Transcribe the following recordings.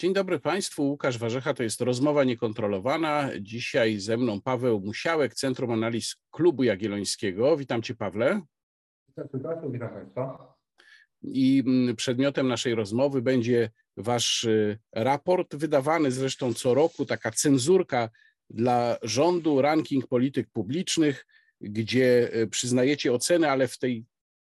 Dzień dobry Państwu, Łukasz Warzecha, to jest rozmowa niekontrolowana. Dzisiaj ze mną Paweł Musiałek, Centrum Analiz Klubu Jagiellońskiego. Witam Cię Pawle. Witam, witam Państwa. I mm, przedmiotem naszej rozmowy będzie Wasz y, raport, wydawany zresztą co roku, taka cenzurka dla rządu, ranking polityk publicznych, gdzie y, przyznajecie oceny, ale w tej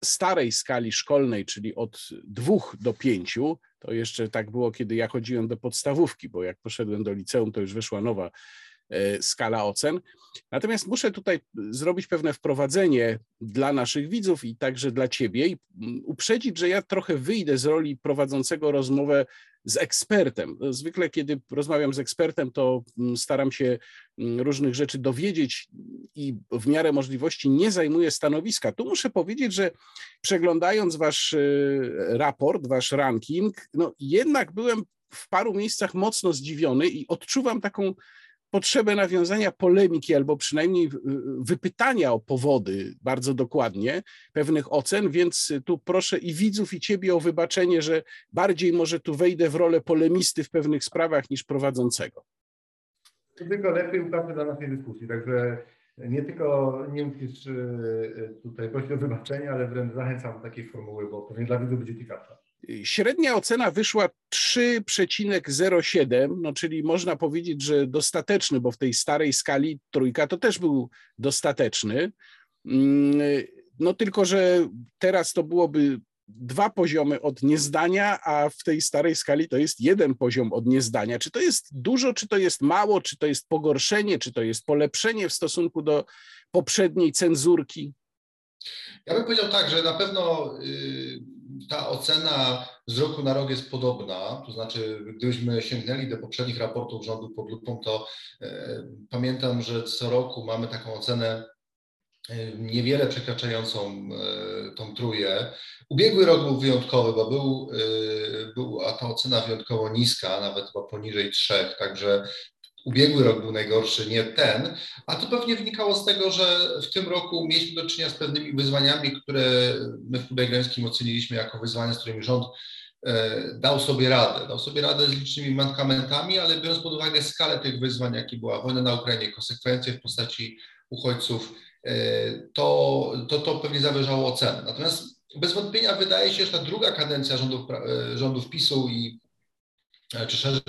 starej skali szkolnej, czyli od dwóch do pięciu, to jeszcze tak było, kiedy ja chodziłem do podstawówki, bo jak poszedłem do liceum, to już wyszła nowa e, skala ocen. Natomiast muszę tutaj zrobić pewne wprowadzenie dla naszych widzów i także dla ciebie i mm, uprzedzić, że ja trochę wyjdę z roli prowadzącego rozmowę z ekspertem. Zwykle, kiedy rozmawiam z ekspertem, to mm, staram się mm, różnych rzeczy dowiedzieć i w miarę możliwości nie zajmuję stanowiska. Tu muszę powiedzieć, że przeglądając wasz y, raport, wasz ranking, no jednak byłem w paru miejscach mocno zdziwiony i odczuwam taką potrzebę nawiązania polemiki albo przynajmniej wypytania o powody bardzo dokładnie pewnych ocen, więc tu proszę i widzów, i ciebie o wybaczenie, że bardziej może tu wejdę w rolę polemisty w pewnych sprawach niż prowadzącego. To tylko lepiej ukaże dla naszej dyskusji, także nie tylko nie musisz e, tutaj prosić o wybaczenie, ale wręcz zachęcam do takiej formuły, bo pewnie dla widzów będzie ciekawsza. Średnia ocena wyszła 3,07, no czyli można powiedzieć, że dostateczny, bo w tej starej skali trójka to też był dostateczny. Mm, no tylko, że teraz to byłoby dwa poziomy od niezdania, a w tej starej skali to jest jeden poziom od niezdania. Czy to jest dużo, czy to jest mało, czy to jest pogorszenie, czy to jest polepszenie w stosunku do poprzedniej cenzurki? Ja bym powiedział tak, że na pewno. Yy ta ocena z roku na rok jest podobna, to znaczy gdybyśmy sięgnęli do poprzednich raportów rządu pod lupą, to e, pamiętam, że co roku mamy taką ocenę e, niewiele przekraczającą e, tą trójkę. Ubiegły rok był wyjątkowy, bo był, była ta ocena wyjątkowo niska, nawet chyba poniżej trzech, także ubiegły rok był najgorszy, nie ten, a to pewnie wynikało z tego, że w tym roku mieliśmy do czynienia z pewnymi wyzwaniami, które my w Klubie Gdańskim oceniliśmy jako wyzwania, z którymi rząd e, dał sobie radę. Dał sobie radę z licznymi mankamentami, ale biorąc pod uwagę skalę tych wyzwań, jaki była wojna na Ukrainie, konsekwencje w postaci uchodźców, e, to, to, to pewnie zawyżało ocenę. Natomiast bez wątpienia wydaje się, że ta druga kadencja rządów, e, rządów PiSu i czy szerzej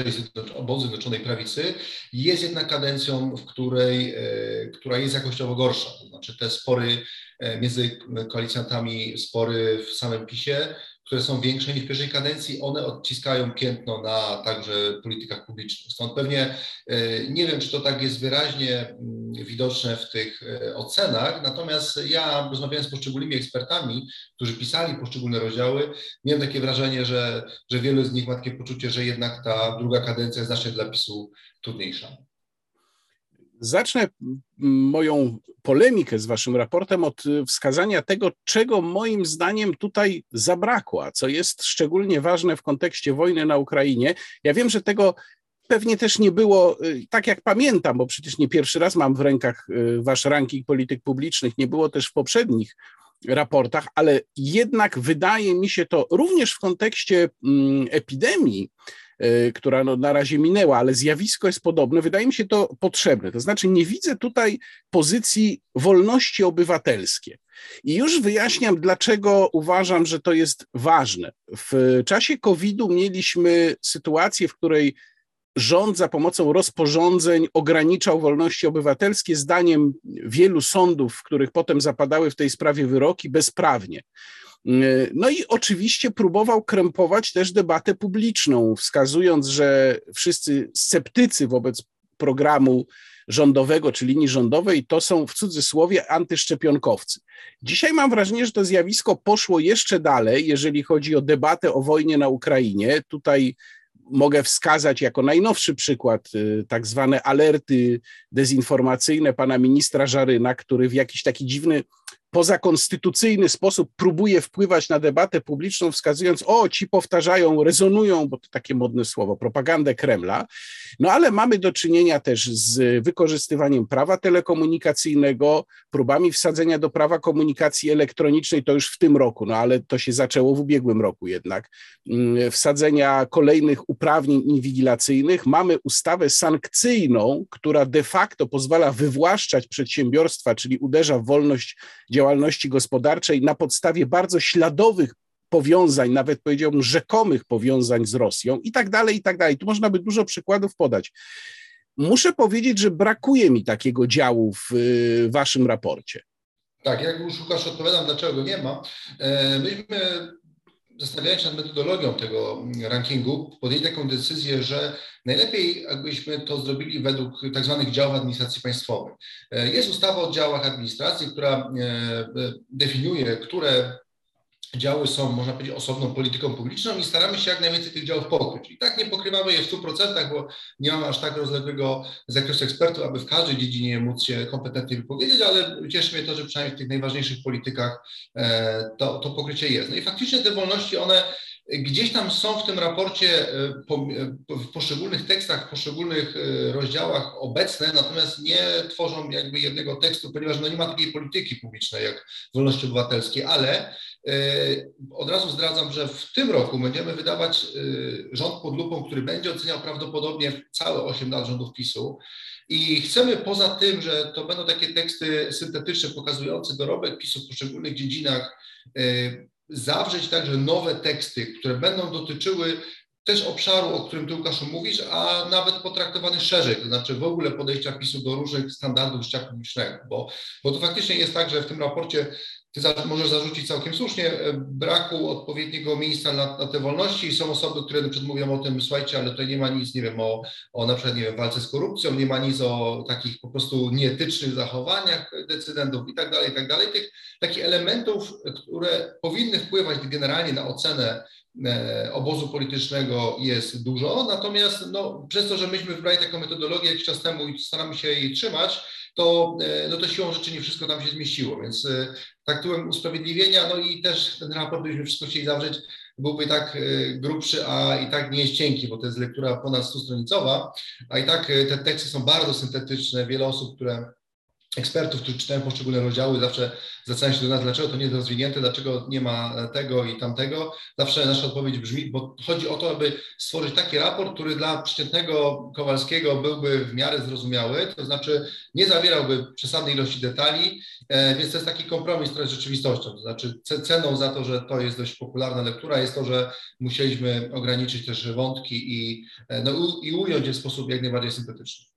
obozu Zjednoczonej Prawicy, jest jednak kadencją, w której, e, która jest jakościowo gorsza. To znaczy te spory e, między koalicjantami, spory w samym PiSie które są większe niż w pierwszej kadencji, one odciskają piętno na także politykach publicznych. Stąd pewnie e, nie wiem, czy to tak jest wyraźnie mm, widoczne w tych e, ocenach, natomiast ja rozmawiając z poszczególnymi ekspertami, którzy pisali poszczególne rozdziały, miałem takie wrażenie, że, że wielu z nich ma takie poczucie, że jednak ta druga kadencja jest znacznie dla PiSu trudniejsza. Zacznę moją polemikę z Waszym raportem od wskazania tego, czego moim zdaniem tutaj zabrakło, co jest szczególnie ważne w kontekście wojny na Ukrainie. Ja wiem, że tego pewnie też nie było, y, tak jak pamiętam, bo przecież nie pierwszy raz mam w rękach y, Wasz ranking polityk publicznych, nie było też w poprzednich raportach, ale jednak wydaje mi się to również w kontekście mm, epidemii, która no na razie minęła, ale zjawisko jest podobne. Wydaje mi się to potrzebne. To znaczy, nie widzę tutaj pozycji wolności obywatelskie. I już wyjaśniam, dlaczego uważam, że to jest ważne. W czasie COVID-u mieliśmy sytuację, w której rząd za pomocą rozporządzeń ograniczał wolności obywatelskie, zdaniem wielu sądów, w których potem zapadały w tej sprawie wyroki, bezprawnie. No i oczywiście próbował krępować też debatę publiczną, wskazując, że wszyscy sceptycy wobec programu rządowego czy linii rządowej to są w cudzysłowie antyszczepionkowcy. Dzisiaj mam wrażenie, że to zjawisko poszło jeszcze dalej, jeżeli chodzi o debatę o wojnie na Ukrainie. Tutaj mogę wskazać jako najnowszy przykład y, tak zwane alerty dezinformacyjne pana ministra Żaryna, który w jakiś taki dziwny pozakonstytucyjny sposób próbuje wpływać na debatę publiczną, wskazując, o, ci powtarzają, rezonują, bo to takie modne słowo, propagandę Kremla. No ale mamy do czynienia też z wykorzystywaniem prawa telekomunikacyjnego, próbami wsadzenia do prawa komunikacji elektronicznej, to już w tym roku, no ale to się zaczęło w ubiegłym roku jednak, mm, wsadzenia kolejnych uprawnień inwigilacyjnych. Mamy ustawę sankcyjną, która de facto pozwala wywłaszczać przedsiębiorstwa, czyli uderza w wolność działalności gospodarczej na podstawie bardzo śladowych powiązań, nawet powiedziałbym rzekomych powiązań z Rosją i tak dalej, i tak dalej. Tu można by dużo przykładów podać. Muszę powiedzieć, że brakuje mi takiego działu w y, waszym raporcie. Tak, jak już Łukasz odpowiadam, dlaczego nie ma. E, myśmy zastanawiając się nad metodologią tego rankingu, podjęli taką decyzję, że najlepiej jakbyśmy to zrobili według tak zwanych działów administracji państwowej. E, jest ustawa o działach administracji, która e, definiuje, które działy są, można powiedzieć, osobną polityką publiczną i staramy się jak najwięcej tych działów pokryć. I tak nie pokrywamy je w 100%, bo nie mamy aż tak rozległego zakresu ekspertów, aby w każdej dziedzinie móc się kompetentnie wypowiedzieć, ale cieszy mnie to, że przynajmniej w tych najważniejszych politykach e, to, to pokrycie jest. No i faktycznie te wolności, one Gdzieś tam są w tym raporcie e, e, w poszczególnych tekstach, w poszczególnych rozdziałach obecne, natomiast nie tworzą jakby jednego tekstu, ponieważ no nie ma takiej polityki publicznej jak wolności obywatelskie, ale od razu zdradzam, że w tym roku będziemy wydawać rząd pod lupą, który będzie oceniał prawdopodobnie całe 8 lat rządów PiSu. I chcemy poza tym, że to będą takie teksty syntetyczne pokazujące dorobek PiSu w poszczególnych dziedzinach, zawrzeć także nowe teksty, które będą dotyczyły też obszaru, o którym Ty, Łukaszu, mówisz, a nawet potraktowany szerzej, to znaczy w ogóle podejścia PiSu do różnych standardów życia publicznego, bo, bo to faktycznie jest tak, że w tym raporcie ty za, możesz zarzucić całkiem słusznie e, braku odpowiedniego miejsca na, na te wolności i są osoby, które na o tym, słuchajcie, ale tutaj nie ma nic, nie wiem, o, o na przykład, nie wiem, walce z korupcją, nie ma nic o takich po prostu nieetycznych zachowaniach decydentów i tak dalej, i tak dalej. Tych takich elementów, które powinny wpływać generalnie na ocenę obozu politycznego jest dużo, natomiast no, przez to, że myśmy wybrali taką metodologię jakiś czas temu i staramy się jej trzymać, to, e, no to siłą rzeczy nie wszystko tam się zmieściło, więc e, tak tyłem usprawiedliwienia, no i też ten raport, gdybyśmy wszystko chcieli zawrzeć, byłby tak e, grubszy, a i tak nie jest cienki, bo to jest lektura ponad 100-stronicowa, a i tak te teksty są bardzo syntetyczne. Wiele osób, które ekspertów, którzy czytają poszczególne rozdziały, zawsze zwracają się do nas, dlaczego to nie jest rozwinięte, dlaczego nie ma tego i tamtego. Zawsze nasza odpowiedź brzmi, bo chodzi o to, aby stworzyć taki raport, który dla przeciętnego Kowalskiego byłby w miarę zrozumiały, to znaczy nie zawierałby przesadnej ilości detali, e, więc to jest taki kompromis trochę z rzeczywistością. To znaczy ceną za to, że to jest dość popularna lektura jest to, że musieliśmy ograniczyć też wątki i, e, no, i ująć je w sposób jak najbardziej syntetyczny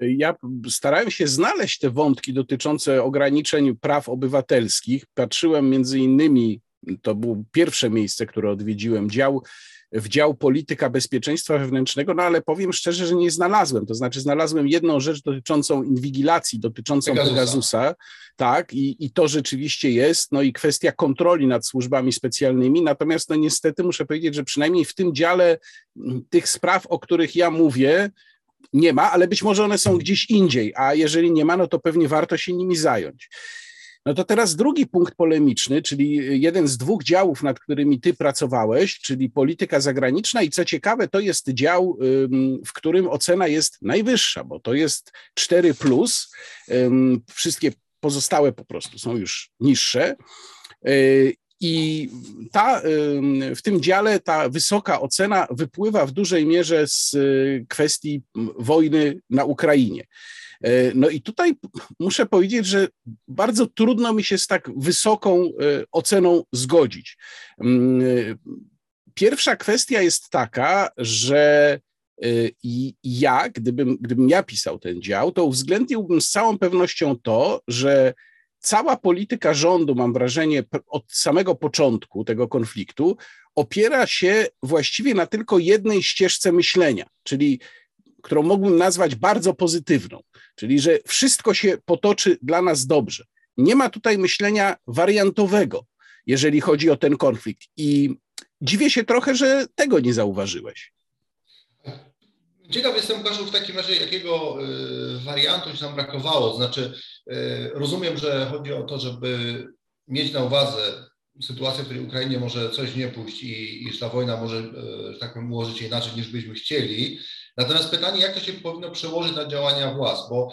ja starałem się znaleźć te wątki dotyczące ograniczeń praw obywatelskich. Patrzyłem między innymi, to było pierwsze miejsce, które odwiedziłem, dział w dział polityka bezpieczeństwa wewnętrznego, no ale powiem szczerze, że nie znalazłem. To znaczy znalazłem jedną rzecz dotyczącą inwigilacji, dotyczącą Pegasusa, tak, i, i to rzeczywiście jest, no i kwestia kontroli nad służbami specjalnymi, natomiast no niestety muszę powiedzieć, że przynajmniej w tym dziale tych spraw, o których ja mówię, nie ma, ale być może one są gdzieś indziej, a jeżeli nie ma, no to pewnie warto się nimi zająć. No to teraz drugi punkt polemiczny, czyli jeden z dwóch działów, nad którymi ty pracowałeś, czyli polityka zagraniczna i co ciekawe, to jest dział, w którym ocena jest najwyższa, bo to jest 4 plus, wszystkie pozostałe po prostu są już niższe. Y, i ta, w tym dziale ta wysoka ocena wypływa w dużej mierze z y, kwestii wojny na Ukrainie. E, no i tutaj muszę powiedzieć, że bardzo trudno mi się z tak wysoką e, oceną zgodzić. Pierwsza kwestia jest taka, że e, ja, gdybym, gdybym ja pisał ten dział, to uwzględniłbym z całą pewnością to, że cała polityka rządu, mam wrażenie, od samego początku tego konfliktu opiera się właściwie na tylko jednej ścieżce myślenia, czyli którą mógłbym nazwać bardzo pozytywną, czyli że wszystko się potoczy dla nas dobrze. Nie ma tutaj myślenia wariantowego, jeżeli chodzi o ten konflikt. I dziwię się trochę, że tego nie zauważyłeś. Ciekaw jestem, Łukaszu, w takim razie, jakiego wariantu ci nam brakowało. Znaczy, rozumiem, że chodzi o to, żeby mieć na uwadze sytuację, w której Ukrainie może coś nie pójść i, i ta wojna może, że tak powiem, ułożyć się inaczej niż byśmy chcieli. Natomiast pytanie, jak to się powinno przełożyć na działania władz, bo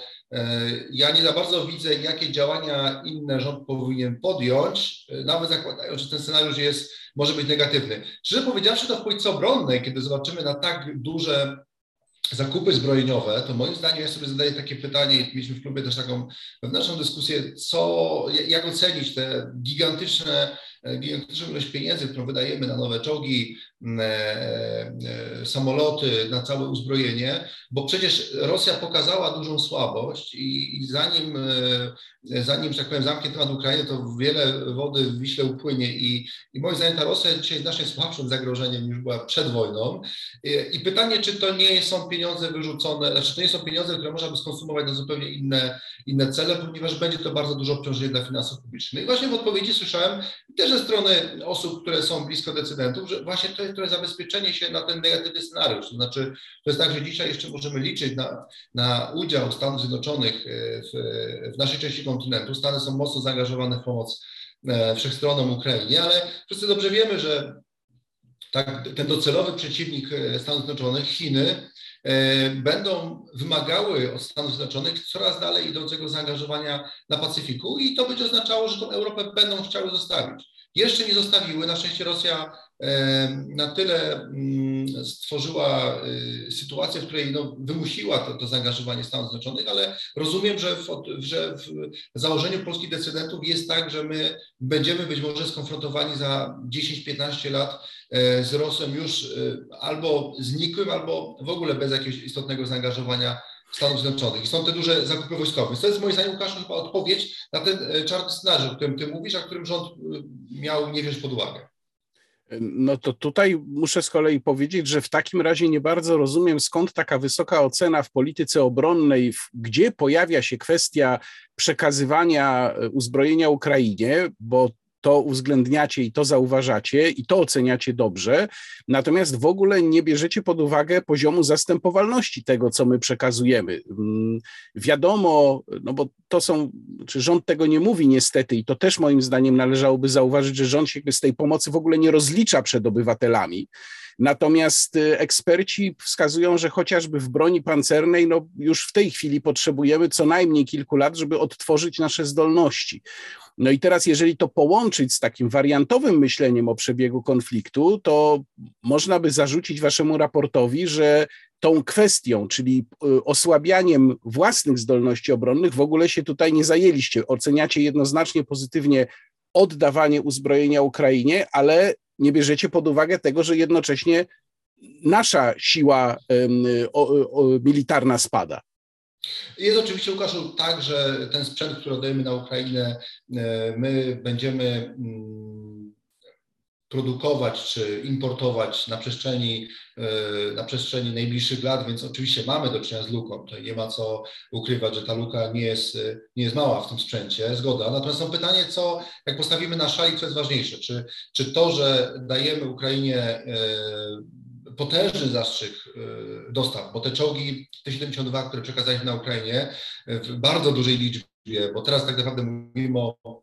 ja nie za bardzo widzę, jakie działania inne rząd powinien podjąć, nawet zakładając, że ten scenariusz jest, może być negatywny. Szczerze powiedziawszy, to w polityce obronnej, kiedy zobaczymy na tak duże zakupy zbrojeniowe, to moim zdaniem ja sobie zadaję takie pytanie, mieliśmy w klubie też taką wewnętrzną dyskusję, co, jak ocenić te gigantyczne gigantyczną ilość pieniędzy, którą wydajemy na nowe czołgi, e, e, samoloty, na całe uzbrojenie, bo przecież Rosja pokazała dużą słabość i, i zanim, zanim, że tak powiem, zamknie temat Ukrainy, to wiele wody w Wiśle upłynie i, i moim zdaniem ta Rosja dzisiaj jest znacznie słabszym zagrożeniem niż była przed wojną. I, I, pytanie, czy to nie są pieniądze wyrzucone, znaczy to nie są pieniądze, które można by skonsumować na zupełnie inne, inne cele, ponieważ będzie to bardzo duże obciążenie dla finansów publicznych. I właśnie w odpowiedzi słyszałem też ze strony osób, które są blisko decydentów, że właśnie to jest trochę zabezpieczenie się na ten negatywny scenariusz. To znaczy, to jest tak, że dzisiaj jeszcze możemy liczyć na, na udział Stanów Zjednoczonych e, w, w naszej części kontynentu. Stany są mocno zaangażowane w pomoc e, wszechstronną Ukrainie, ale wszyscy dobrze wiemy, że tak, ten docelowy przeciwnik e, Stanów Zjednoczonych, Chiny, będą wymagały od Stanów Zjednoczonych coraz dalej idącego zaangażowania na Pacyfiku i to będzie oznaczało, że tą Europę będą chciały zostawić jeszcze nie zostawiły. Na szczęście Rosja na tyle mm, stworzyła y, sytuację, w której no, wymusiła to, to zaangażowanie Stanów Zjednoczonych, ale rozumiem, że w, że w założeniu polskich decydentów jest tak, że my będziemy być może skonfrontowani za 10-15 lat e, z Rosją już albo znikłym, albo w ogóle bez jakiegoś istotnego zaangażowania Stanów Zjednoczonych. I są te duże zakupy wojskowe. Więc to jest moim zdaniem, Łukasz, chyba odpowiedź na ten e, czarny scenariusz, o którym ty mówisz, a którym rząd e, miał nie wziąć pod uwagę. No to tutaj muszę z kolei powiedzieć, że w takim razie nie bardzo rozumiem, skąd taka wysoka ocena w polityce obronnej, gdzie pojawia się kwestia przekazywania e, uzbrojenia Ukrainie, bo to uwzględniacie i to zauważacie i to oceniacie dobrze, natomiast w ogóle nie bierzecie pod uwagę poziomu zastępowalności tego, co my przekazujemy. Mm, wiadomo, no bo to są, czy rząd tego nie mówi niestety i to też moim zdaniem należałoby zauważyć, że rząd się z tej pomocy w ogóle nie rozlicza przed obywatelami. Natomiast y, eksperci wskazują, że chociażby w broni pancernej, no już w tej chwili potrzebujemy co najmniej kilku lat, żeby odtworzyć nasze zdolności. No i teraz, jeżeli to połączyć z takim wariantowym myśleniem o przebiegu konfliktu, to można by zarzucić waszemu raportowi, że tą kwestią, czyli y, osłabianiem własnych zdolności obronnych, w ogóle się tutaj nie zajęliście. Oceniacie jednoznacznie pozytywnie oddawanie uzbrojenia Ukrainie, ale nie bierzecie pod uwagę tego, że jednocześnie nasza siła militarna spada. Jest oczywiście, Łukaszu, tak, że ten sprzęt, który oddajemy na Ukrainę, e, my będziemy mm, produkować czy importować na przestrzeni, e, na przestrzeni najbliższych lat, więc oczywiście mamy do czynienia z luką. Nie ma co ukrywać, że ta luka nie jest, nie jest mała w tym sprzęcie, zgoda. Natomiast są pytanie, co, jak postawimy na szali, co jest ważniejsze? Czy, czy to, że dajemy Ukrainie e, potężny zastrzyk dostaw, bo te czołgi T-72, które przekazaliśmy na Ukrainie w bardzo dużej liczbie, bo teraz tak naprawdę mówimy o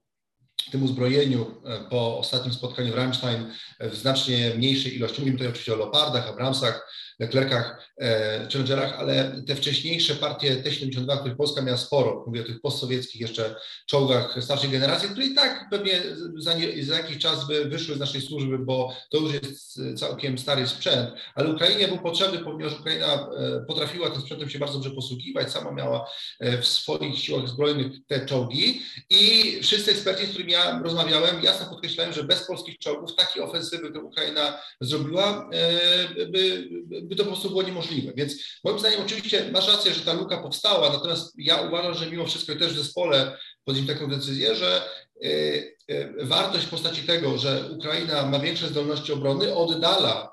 tym uzbrojeniu e, po ostatnim spotkaniu w Rammstein w znacznie mniejszej ilości. Mówimy tutaj oczywiście o Leopardach, Abramsach, Leclercach, e, Challengerach, ale te wcześniejsze partie T-72, których Polska miała sporo, mówię o tych postsowieckich jeszcze czołgach starszej generacji, które i tak pewnie za, nie, za jakiś czas by wyszły z naszej służby, bo to już jest całkiem stary sprzęt, ale Ukrainie był potrzebny, ponieważ Ukraina e, potrafiła tym sprzętem się bardzo dobrze posługiwać, sama miała w swoich siłach zbrojnych te czołgi i wszyscy eksperci, z którymi ja rozmawiałem, jasno podkreślałem, że bez polskich czołgów takiej ofensywy, którą Ukraina zrobiła, e, by, by to po prostu było niemożliwe. Więc moim zdaniem oczywiście masz rację, że ta luka powstała, natomiast ja uważam, że mimo wszystko też w zespole podjęliśmy taką decyzję, że e, e, wartość w postaci tego, że Ukraina ma większe zdolności obrony, oddala,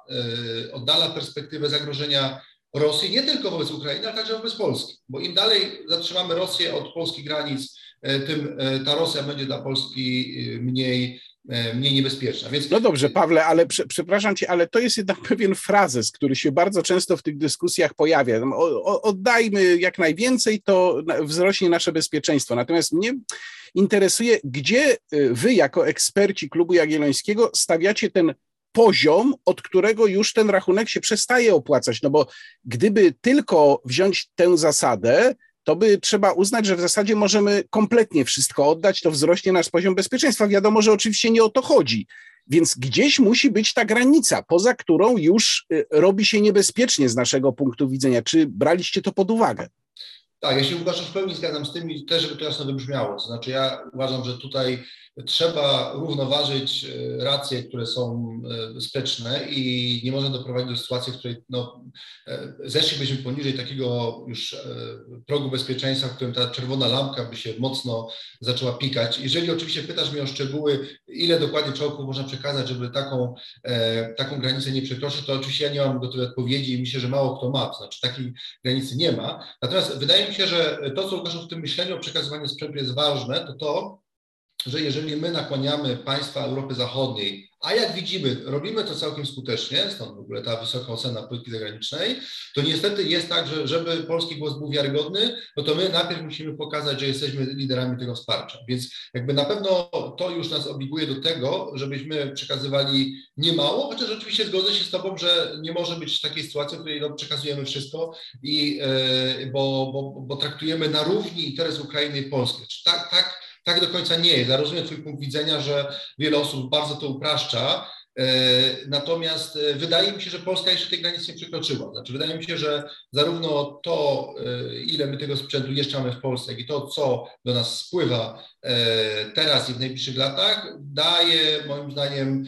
oddala perspektywę zagrożenia Rosji nie tylko wobec Ukrainy, ale także wobec Polski. Bo im dalej zatrzymamy Rosję od polskich granic tym ta Rosja będzie dla Polski mniej mniej niebezpieczna. Więc... No dobrze, Pawle, ale prze, przepraszam cię, ale to jest jednak pewien frazes, który się bardzo często w tych dyskusjach pojawia. O, o, oddajmy jak najwięcej, to wzrośnie nasze bezpieczeństwo. Natomiast mnie interesuje, gdzie wy jako eksperci Klubu Jagiellońskiego stawiacie ten poziom, od którego już ten rachunek się przestaje opłacać. No bo gdyby tylko wziąć tę zasadę, to by trzeba uznać, że w zasadzie możemy kompletnie wszystko oddać, to wzrośnie nasz poziom bezpieczeństwa. Wiadomo, że oczywiście nie o to chodzi. Więc gdzieś musi być ta granica, poza którą już y, robi się niebezpiecznie z naszego punktu widzenia. Czy braliście to pod uwagę? Tak, ja się Łukasz w pełni zgadzam z tym i też, żeby to jasno wybrzmiało. To znaczy ja uważam, że tutaj trzeba równoważyć e, racje, które są e, sprzeczne i nie można doprowadzić do sytuacji, w której no, e, zeszlibyśmy poniżej takiego już progu bezpieczeństwa, w którym ta czerwona lampka by się mocno zaczęła pikać. Jeżeli oczywiście pytasz mnie o szczegóły, ile dokładnie czołgów można przekazać, żeby taką, taką granicę nie przekroczyć, to oczywiście ja nie mam gotowej odpowiedzi i myślę, że mało kto ma, to znaczy takiej granicy nie ma. Natomiast wydaje mi się, że to, co Łukasz w tym myśleniu o przekazywaniu sprzętu jest ważne, to to, że jeżeli my nakłaniamy państwa Europy Zachodniej, a jak widzimy, robimy to całkiem skutecznie, stąd w ogóle ta wysoka ocena polityki zagranicznej, to niestety jest tak, że żeby polski głos był wiarygodny, no to my najpierw musimy pokazać, że jesteśmy liderami tego wsparcia. Więc jakby na pewno to już nas obliguje do tego, żebyśmy przekazywali niemało, chociaż oczywiście zgodzę się z Tobą, że nie może być takiej sytuacji, w której no, przekazujemy wszystko, i, yy, bo, bo, bo traktujemy na równi interes Ukrainy i Polski. Tak, tak tak do końca nie jest. Ja rozumiem Twój punkt widzenia, że wiele osób bardzo to upraszcza, e, Natomiast e, wydaje mi się, że Polska jeszcze tej granicy nie przekroczyła. Znaczy, wydaje mi się, że zarówno to, e, ile my tego sprzętu jeszcze mamy w Polsce, jak i to, co do nas spływa teraz i w najbliższych latach, daje moim zdaniem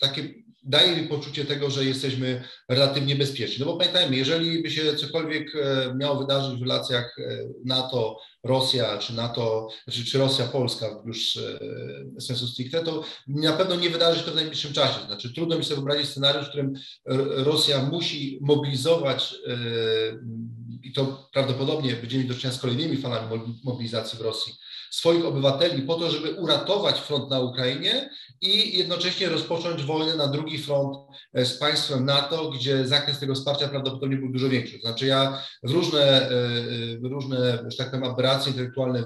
takie daje mi poczucie tego, że jesteśmy relatywnie bezpieczni. No bo pamiętajmy, jeżeli by się cokolwiek miało wydarzyć w relacjach NATO Rosja, czy NATO, czy, czy Rosja, Polska już e, sensu stricte, to na pewno nie wydarzy się to w najbliższym czasie. Znaczy trudno mi sobie wyobrazić scenariusz, w którym Rosja musi mobilizować e, i to prawdopodobnie będziemy do czynienia z kolejnymi falami mobilizacji w Rosji, swoich obywateli po to, żeby uratować front na Ukrainie i jednocześnie rozpocząć wojnę na drugi front e, z państwem NATO, gdzie zakres tego wsparcia prawdopodobnie był dużo większy. Znaczy ja w różne, w różne że tak powiem, aberracje intelektualne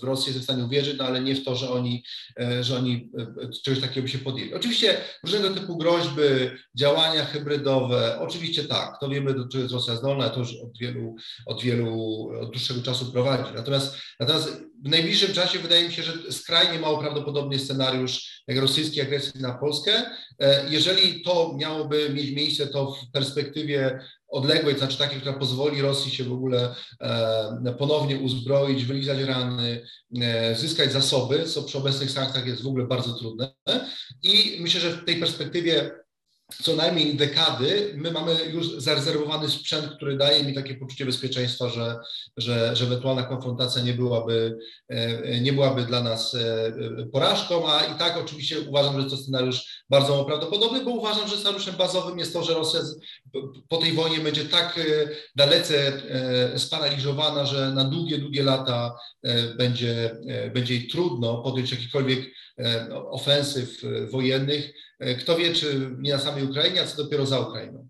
w Rosji jestem w stanie uwierzyć, no ale nie w to, że oni, e, że oni e, czegoś takiego by się podjęli. Oczywiście różnego typu groźby, działania hybrydowe, oczywiście tak, to wiemy, do czego jest Rosja zdolna, to już od wielu, od wielu, od dłuższego czasu prowadzi. Natomiast, natomiast w najbliższym czasie wydaje mi się, że skrajnie mało prawdopodobny scenariusz rosyjskiej agresji na Polskę. E, jeżeli to miałoby mieć miejsce, to w perspektywie odległej, to znaczy takiej, która pozwoli Rosji się w ogóle e, ponownie uzbroić, wylizać rany, e, zyskać zasoby, co przy obecnych sankcjach jest w ogóle bardzo trudne. I myślę, że w tej perspektywie co najmniej dekady, my mamy już zarezerwowany sprzęt, który daje mi takie poczucie bezpieczeństwa, że, że, że ewentualna konfrontacja nie byłaby, e, nie byłaby dla nas e, porażką, a i tak oczywiście uważam, że to scenariusz bardzo prawdopodobny, bo uważam, że scenariuszem bazowym jest to, że Rosja po tej wojnie będzie tak e, dalece sparaliżowana, że na długie, długie lata będzie, będzie jej trudno podjąć jakikolwiek ofensyw wojennych, E, kto wie, czy nie na samej Ukrainie, a co dopiero za Ukrainą.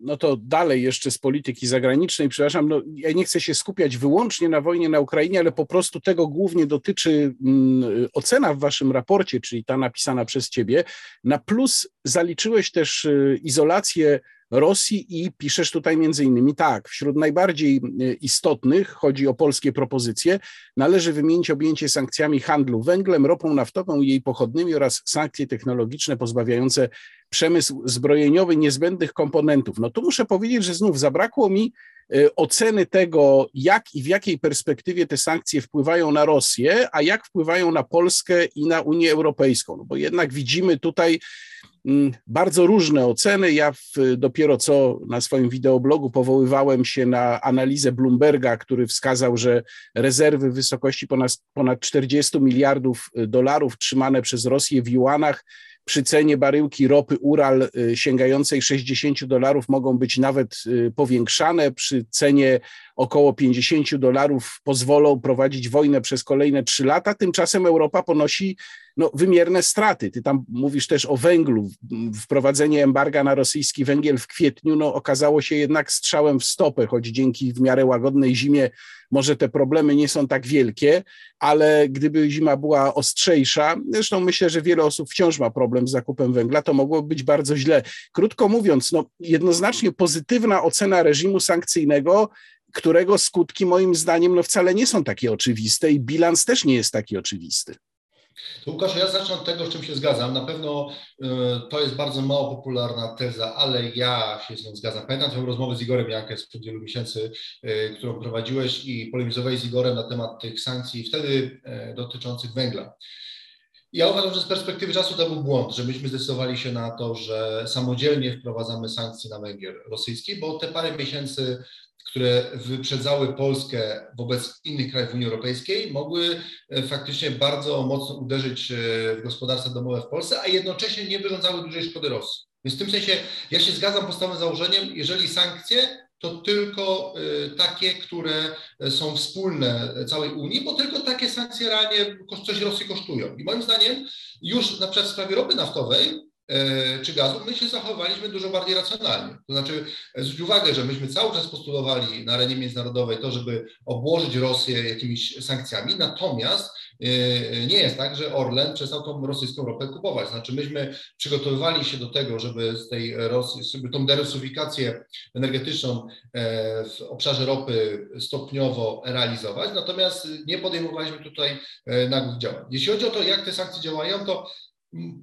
No to dalej jeszcze z polityki zagranicznej, przepraszam, no ja nie chcę się skupiać wyłącznie na wojnie na Ukrainie, ale po prostu tego głównie dotyczy mm, ocena w waszym raporcie, czyli ta napisana przez ciebie. Na plus zaliczyłeś też y, izolację Rosji i piszesz tutaj między innymi tak, wśród najbardziej e, istotnych, chodzi o polskie propozycje, należy wymienić objęcie sankcjami handlu węglem, ropą naftową i jej pochodnymi oraz sankcje technologiczne pozbawiające przemysł zbrojeniowy niezbędnych komponentów. No tu muszę powiedzieć, że znów zabrakło mi e, oceny tego, jak i w jakiej perspektywie te sankcje wpływają na Rosję, a jak wpływają na Polskę i na Unię Europejską. No bo jednak widzimy tutaj bardzo różne oceny. Ja w, dopiero co na swoim wideoblogu powoływałem się na analizę Bloomberga, który wskazał, że rezerwy w wysokości ponad, ponad 40 miliardów dolarów trzymane przez Rosję w juanach przy cenie baryłki ropy Ural y, sięgającej 60 dolarów mogą być nawet y, powiększane, przy cenie około 50 dolarów pozwolą prowadzić wojnę przez kolejne trzy lata, tymczasem Europa ponosi no, wymierne straty. Ty tam mówisz też o węglu. Wprowadzenie embarga na rosyjski węgiel w kwietniu no, okazało się jednak strzałem w stopę, choć dzięki w miarę łagodnej zimie może te problemy nie są tak wielkie, ale gdyby zima była ostrzejsza, zresztą myślę, że wiele osób wciąż ma problem z zakupem węgla, to mogłoby być bardzo źle. Krótko mówiąc, no, jednoznacznie pozytywna ocena reżimu sankcyjnego którego skutki moim zdaniem no wcale nie są takie oczywiste i bilans też nie jest taki oczywisty. Łukasz, ja zacznę od tego, z czym się zgadzam. Na pewno y, to jest bardzo mało popularna teza, ale ja się z nią zgadzam. Pamiętam twoją rozmowę z Igorem Jankę sprzed wielu miesięcy, y, którą prowadziłeś i polemizowałeś z Igorem na temat tych sankcji wtedy y, dotyczących węgla. Ja uważam, że z perspektywy czasu to był błąd, że myśmy zdecydowali się na to, że samodzielnie wprowadzamy sankcje na węgiel rosyjski, bo te parę miesięcy które wyprzedzały Polskę wobec innych krajów Unii Europejskiej, mogły e, faktycznie bardzo mocno uderzyć e, w gospodarstwa domowe w Polsce, a jednocześnie nie wyrządzały dużej szkody Rosji. Więc w tym sensie ja się zgadzam podstawowym założeniem, jeżeli sankcje, to tylko e, takie, które są wspólne całej Unii, bo tylko takie sankcje realnie coś Rosji kosztują. I moim zdaniem już na przykład w sprawie ropy naftowej czy gazu, my się zachowaliśmy dużo bardziej racjonalnie. To znaczy, e, zwróć uwagę, że myśmy cały czas postulowali na arenie międzynarodowej to, żeby obłożyć Rosję jakimiś sankcjami, natomiast e, nie jest tak, że Orlen przestał tą rosyjską ropę kupować. Znaczy, myśmy przygotowywali się do tego, żeby z tej Rosji, żeby tą derusyfikację energetyczną w obszarze ropy stopniowo realizować, natomiast nie podejmowaliśmy tutaj nagłych działań. Jeśli chodzi o to, jak te sankcje działają, to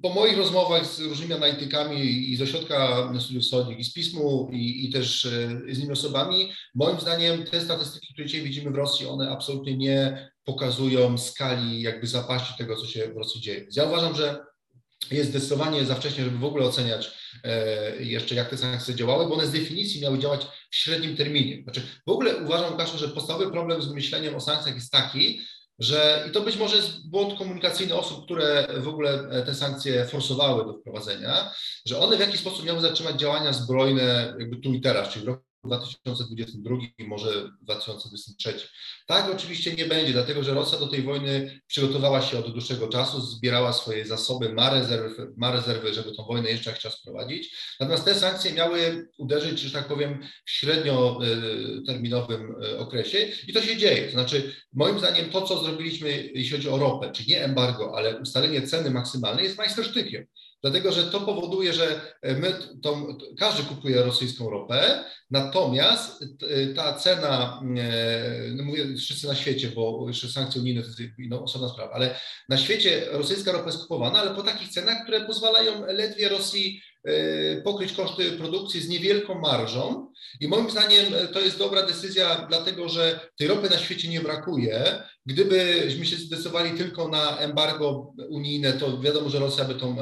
po moich rozmowach z różnymi analitykami i z Ośrodka Studiów Wschodnich, i z pismu, i, i, też e, z innymi osobami, moim zdaniem te statystyki, które dzisiaj widzimy w Rosji, one absolutnie nie pokazują skali jakby zapaści tego, co się w Rosji dzieje. Ja uważam, że jest zdecydowanie za wcześnie, żeby w ogóle oceniać e, jeszcze, jak te sankcje działały, bo one z definicji miały działać w średnim terminie. Znaczy, w ogóle uważam, Łukaszu, że podstawowy problem z myśleniem o sankcjach jest taki, że i to być może jest błąd komunikacyjny osób, które w ogóle e, te sankcje forsowały do wprowadzenia, że one w jakiś sposób miały zatrzymać działania zbrojne jakby tu i teraz, czyli w roku 2022 i może 2023. Tak oczywiście nie będzie, dlatego że Rosja do tej wojny przygotowała się od dłuższego czasu, zbierała swoje zasoby, ma rezerwy, ma rezerwy żeby tą wojnę jeszcze chciał sprowadzić. Natomiast te sankcje miały uderzyć, że tak powiem, w średnioterminowym e, e, okresie i to się dzieje. To znaczy, moim zdaniem to, co zrobiliśmy, jeśli chodzi o ropę, czyli nie embargo, ale ustalenie ceny maksymalnej jest majstersztykiem dlatego że to powoduje, że my, to, każdy kupuje rosyjską ropę, natomiast ta cena, e, no mówię wszyscy na świecie, bo jeszcze sankcje unijne to jest no, osobna sprawa, ale na świecie rosyjska ropa jest kupowana, ale po takich cenach, które pozwalają ledwie Rosji E, pokryć koszty produkcji z niewielką marżą. I moim zdaniem e, to jest dobra decyzja, dlatego że tej ropy na świecie nie brakuje. Gdybyśmy się zdecydowali tylko na embargo unijne, to wiadomo, że Rosja by tą,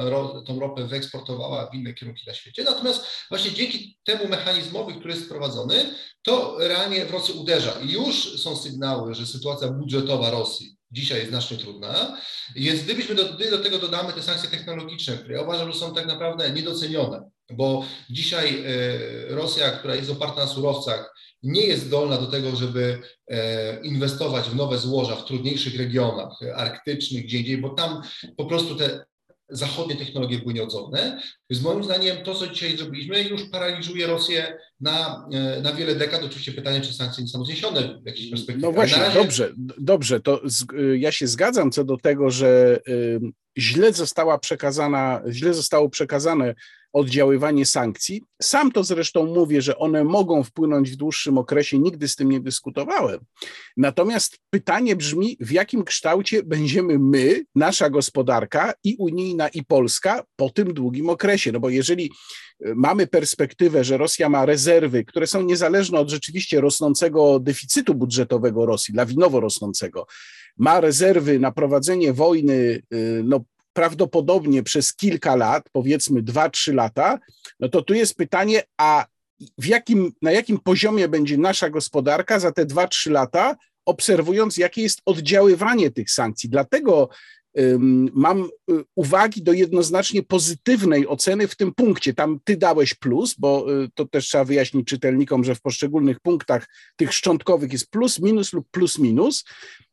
tą ropę wyeksportowała w inne kierunki na świecie. Natomiast właśnie dzięki temu mechanizmowi, który jest wprowadzony, to realnie w Rosję uderza. I już są sygnały, że sytuacja budżetowa Rosji dzisiaj jest znacznie trudna. Więc gdybyśmy do, do tego dodamy te sankcje technologiczne, które ja uważam, że są tak naprawdę niedocenione, bo dzisiaj e, Rosja, która jest oparta na surowcach, nie jest zdolna do tego, żeby e, inwestować w nowe złoża w trudniejszych regionach arktycznych, gdzie indziej, bo tam po prostu te zachodnie technologie były nieodzowne. Więc moim zdaniem to, co dzisiaj zrobiliśmy, już paraliżuje Rosję na, e, na wiele dekad. Oczywiście pytanie, czy sankcje nie są zniesione w jakiejś perspektywie. No właśnie, razie... dobrze, dobrze, to z, y, ja się zgadzam co do tego, że y, źle została przekazana, źle zostało przekazane oddziaływanie sankcji. Sam to zresztą mówię, że one mogą wpłynąć w dłuższym okresie, nigdy z tym nie dyskutowałem. Natomiast pytanie brzmi, w jakim kształcie będziemy my, nasza gospodarka i unijna, i polska po tym długim okresie? No bo jeżeli e, mamy perspektywę, że Rosja ma rezerwy, które są niezależne od rzeczywiście rosnącego deficytu budżetowego Rosji, lawinowo rosnącego, ma rezerwy na prowadzenie wojny e, no, prawdopodobnie przez kilka lat, powiedzmy dwa, trzy lata, no to tu jest pytanie, a w jakim, na jakim poziomie będzie nasza gospodarka za te dwa, trzy lata, obserwując, jakie jest oddziaływanie tych sankcji. Dlatego mam y, uwagi do jednoznacznie pozytywnej oceny w tym punkcie. Tam ty dałeś plus, bo y, to też trzeba wyjaśnić czytelnikom, że w poszczególnych punktach tych szczątkowych jest plus, minus lub plus, minus.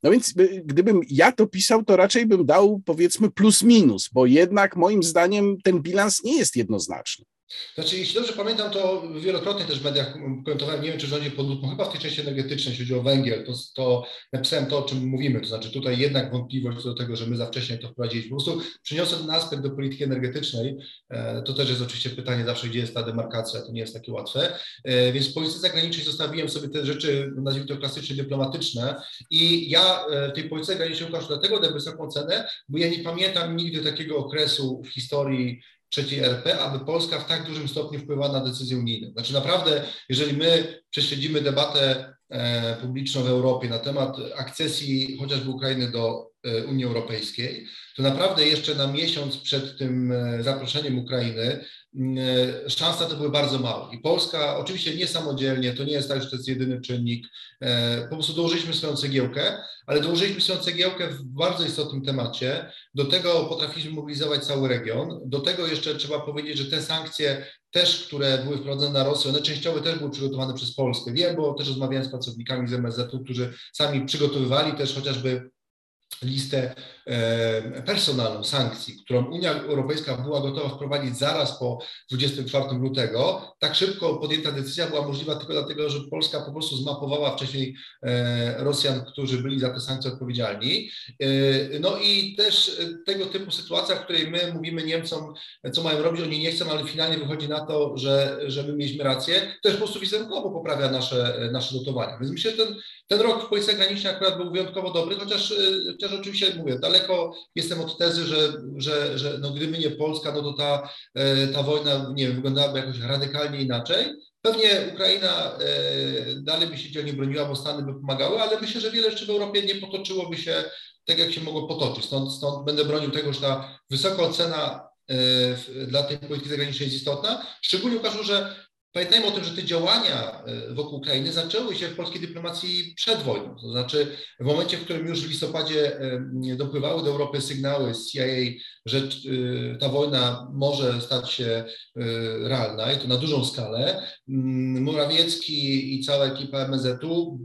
No więc y, gdybym ja to pisał, to raczej bym dał powiedzmy plus, minus, bo jednak moim zdaniem ten bilans nie jest jednoznaczny. Znaczy, jeśli dobrze pamiętam, to wielokrotnie też w mediach komentowałem, nie wiem czy rządzie pod chyba w tej części energetycznej, jeśli chodzi o węgiel, to, to napisałem to, o czym mówimy, to znaczy tutaj jednak wątpliwość do tego, że my za wcześnie to wprowadziliśmy. Po prostu przyniosę ten aspekt do polityki energetycznej, e, to też jest oczywiście pytanie zawsze, gdzie jest ta demarkacja, to nie jest takie łatwe, e, więc w polityce zagranicznej zostawiłem sobie te rzeczy, nazwijmy to klasycznie dyplomatyczne i ja e, w tej polityce zagranicznej ukażę dlatego dam wysoką cenę, bo ja nie pamiętam nigdy takiego okresu w historii trzeciej RP, aby Polska w tak dużym stopniu wpływała na decyzje unijne. Znaczy naprawdę, jeżeli my prześledzimy debatę e, publiczną w Europie na temat akcesji chociażby Ukrainy do Unii Europejskiej, to naprawdę jeszcze na miesiąc przed tym e, zaproszeniem Ukrainy E, szanse to były bardzo małe. I Polska, oczywiście nie samodzielnie, to nie jest tak, że to jest jedyny czynnik, e, po prostu dołożyliśmy swoją cegiełkę, ale dołożyliśmy swoją cegiełkę w bardzo istotnym temacie. Do tego potrafiliśmy mobilizować cały region. Do tego jeszcze trzeba powiedzieć, że te sankcje też, które były wprowadzone na Rosję, one częściowo też były przygotowane przez Polskę. Wiem, bo też rozmawiałem z pracownikami z MSZ-u, którzy sami przygotowywali też chociażby listę personalną sankcji, którą Unia Europejska była gotowa wprowadzić zaraz po 24 lutego, tak szybko podjęta decyzja była możliwa tylko dlatego, że Polska po prostu zmapowała wcześniej e, Rosjan, którzy byli za te sankcje odpowiedzialni. E, no i też tego typu sytuacja, w której my mówimy Niemcom, co mają robić, oni nie chcą, ale finalnie wychodzi na to, że, że my mieliśmy rację, też po prostu wizerunkowo poprawia nasze, nasze dotowania. Więc myślę, że ten, ten rok w Policji Zagranicznej akurat był wyjątkowo dobry, chociaż, chociaż oczywiście mówię, daleko jestem od tezy, że, że, że no gdyby nie Polska, no to ta, e, ta wojna nie wiem, wyglądałaby jakoś radykalnie inaczej. Pewnie Ukraina e, dalej by się dzielnie broniła, bo Stany by pomagały, ale myślę, że wiele jeszcze w Europie nie potoczyłoby się tak, jak się mogło potoczyć. Stąd, stąd będę bronił tego, że ta wysoka ocena e, dla tej polityki zagranicznej jest istotna. Szczególnie uważam, że Pamiętajmy o tym, że te działania e, wokół Ukrainy zaczęły się w polskiej dyplomacji przed wojną. To znaczy w momencie, w którym już w listopadzie e, dopływały do Europy sygnały z CIA, że e, ta wojna może stać się realna i to na dużą skalę, mm, Morawiecki i cała ekipa MSZ-u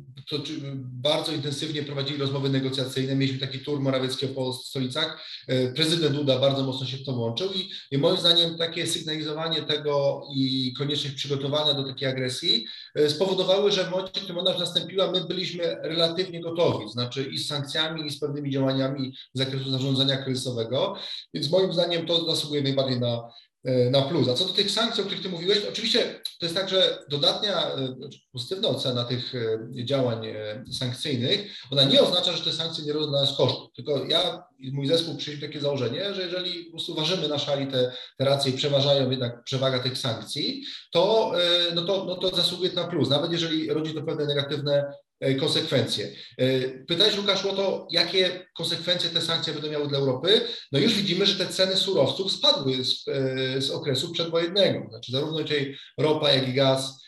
bardzo intensywnie prowadzili rozmowy negocjacyjne. Mieliśmy taki tur Morawieckiego po stolicach. Prezydent Duda bardzo mocno się w to włączył i, i moim zdaniem takie sygnalizowanie tego i konieczność przygotowania do takiej agresji, e, spowodowały, że w momencie, którym ona nastąpiła, my byliśmy relatywnie gotowi, znaczy i z sankcjami, i z pewnymi działaniami z zakresu zarządzania kryzysowego, więc moim zdaniem to zasługuje najbardziej na, na plus. A co do tych sankcji, o których Ty mówiłeś, oczywiście to jest tak, że dodatnia, e, znaczy pozytywna ocena tych e, działań sankcyjnych, ona nie oznacza, że te sankcje nie robią dla nas kosztów. Tylko ja i mój zespół przyjęliśmy takie założenie, że jeżeli po prostu ważymy na szali te, te racje i przeważają jednak przewaga tych sankcji, to, no to, no to zasługuje na plus, nawet jeżeli rodzi to pewne negatywne E, konsekwencje. E, pytałeś Łukasz o to, jakie konsekwencje te sankcje będą miały dla Europy. No już widzimy, że te ceny surowców spadły z, e, z okresu przedwojennego. Znaczy zarówno tutaj ropa, jak i gaz,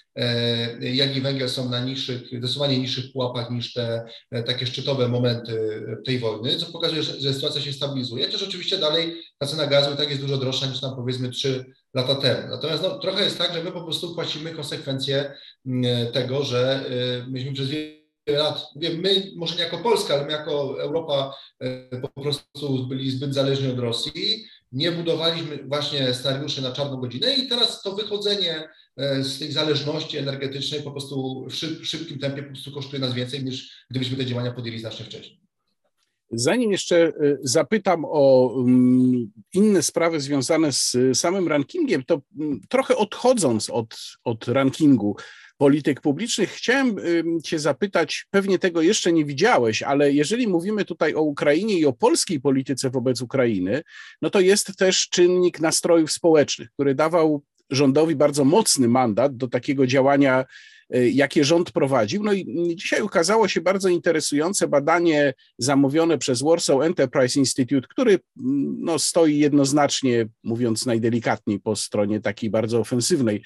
jak i węgiel są na niższych, zdecydowanie niższych pułapach niż te takie szczytowe momenty tej wojny, co pokazuje, że, że sytuacja się stabilizuje. Też oczywiście dalej ta cena gazu i tak jest dużo droższa niż tam powiedzmy 3 lata temu. Natomiast no, trochę jest tak, że my po prostu płacimy konsekwencje mm, tego, że myśmy przez wiele lat, wiem, my może nie jako Polska, ale my jako Europa e, po prostu byli zbyt zależni od Rosji, nie budowaliśmy właśnie scenariuszy na czarną godzinę i teraz to wychodzenie e, z tej zależności energetycznej po prostu w szybkim tempie po prostu kosztuje nas więcej niż gdybyśmy te działania podjęli znacznie wcześniej. Zanim jeszcze e, zapytam o mm, inne sprawy związane z samym rankingiem, to mm, trochę odchodząc od, od rankingu, polityk publicznych. Chciałem Cię zapytać, pewnie tego jeszcze nie widziałeś, ale jeżeli mówimy tutaj o Ukrainie i o polskiej polityce wobec Ukrainy, no to jest też czynnik nastrojów społecznych, który dawał rządowi bardzo mocny mandat do takiego działania, y, jakie rząd prowadził. No i dzisiaj ukazało się bardzo interesujące badanie zamówione przez Warsaw Enterprise Institute, który mm, no, stoi jednoznacznie, mówiąc najdelikatniej, po stronie takiej bardzo ofensywnej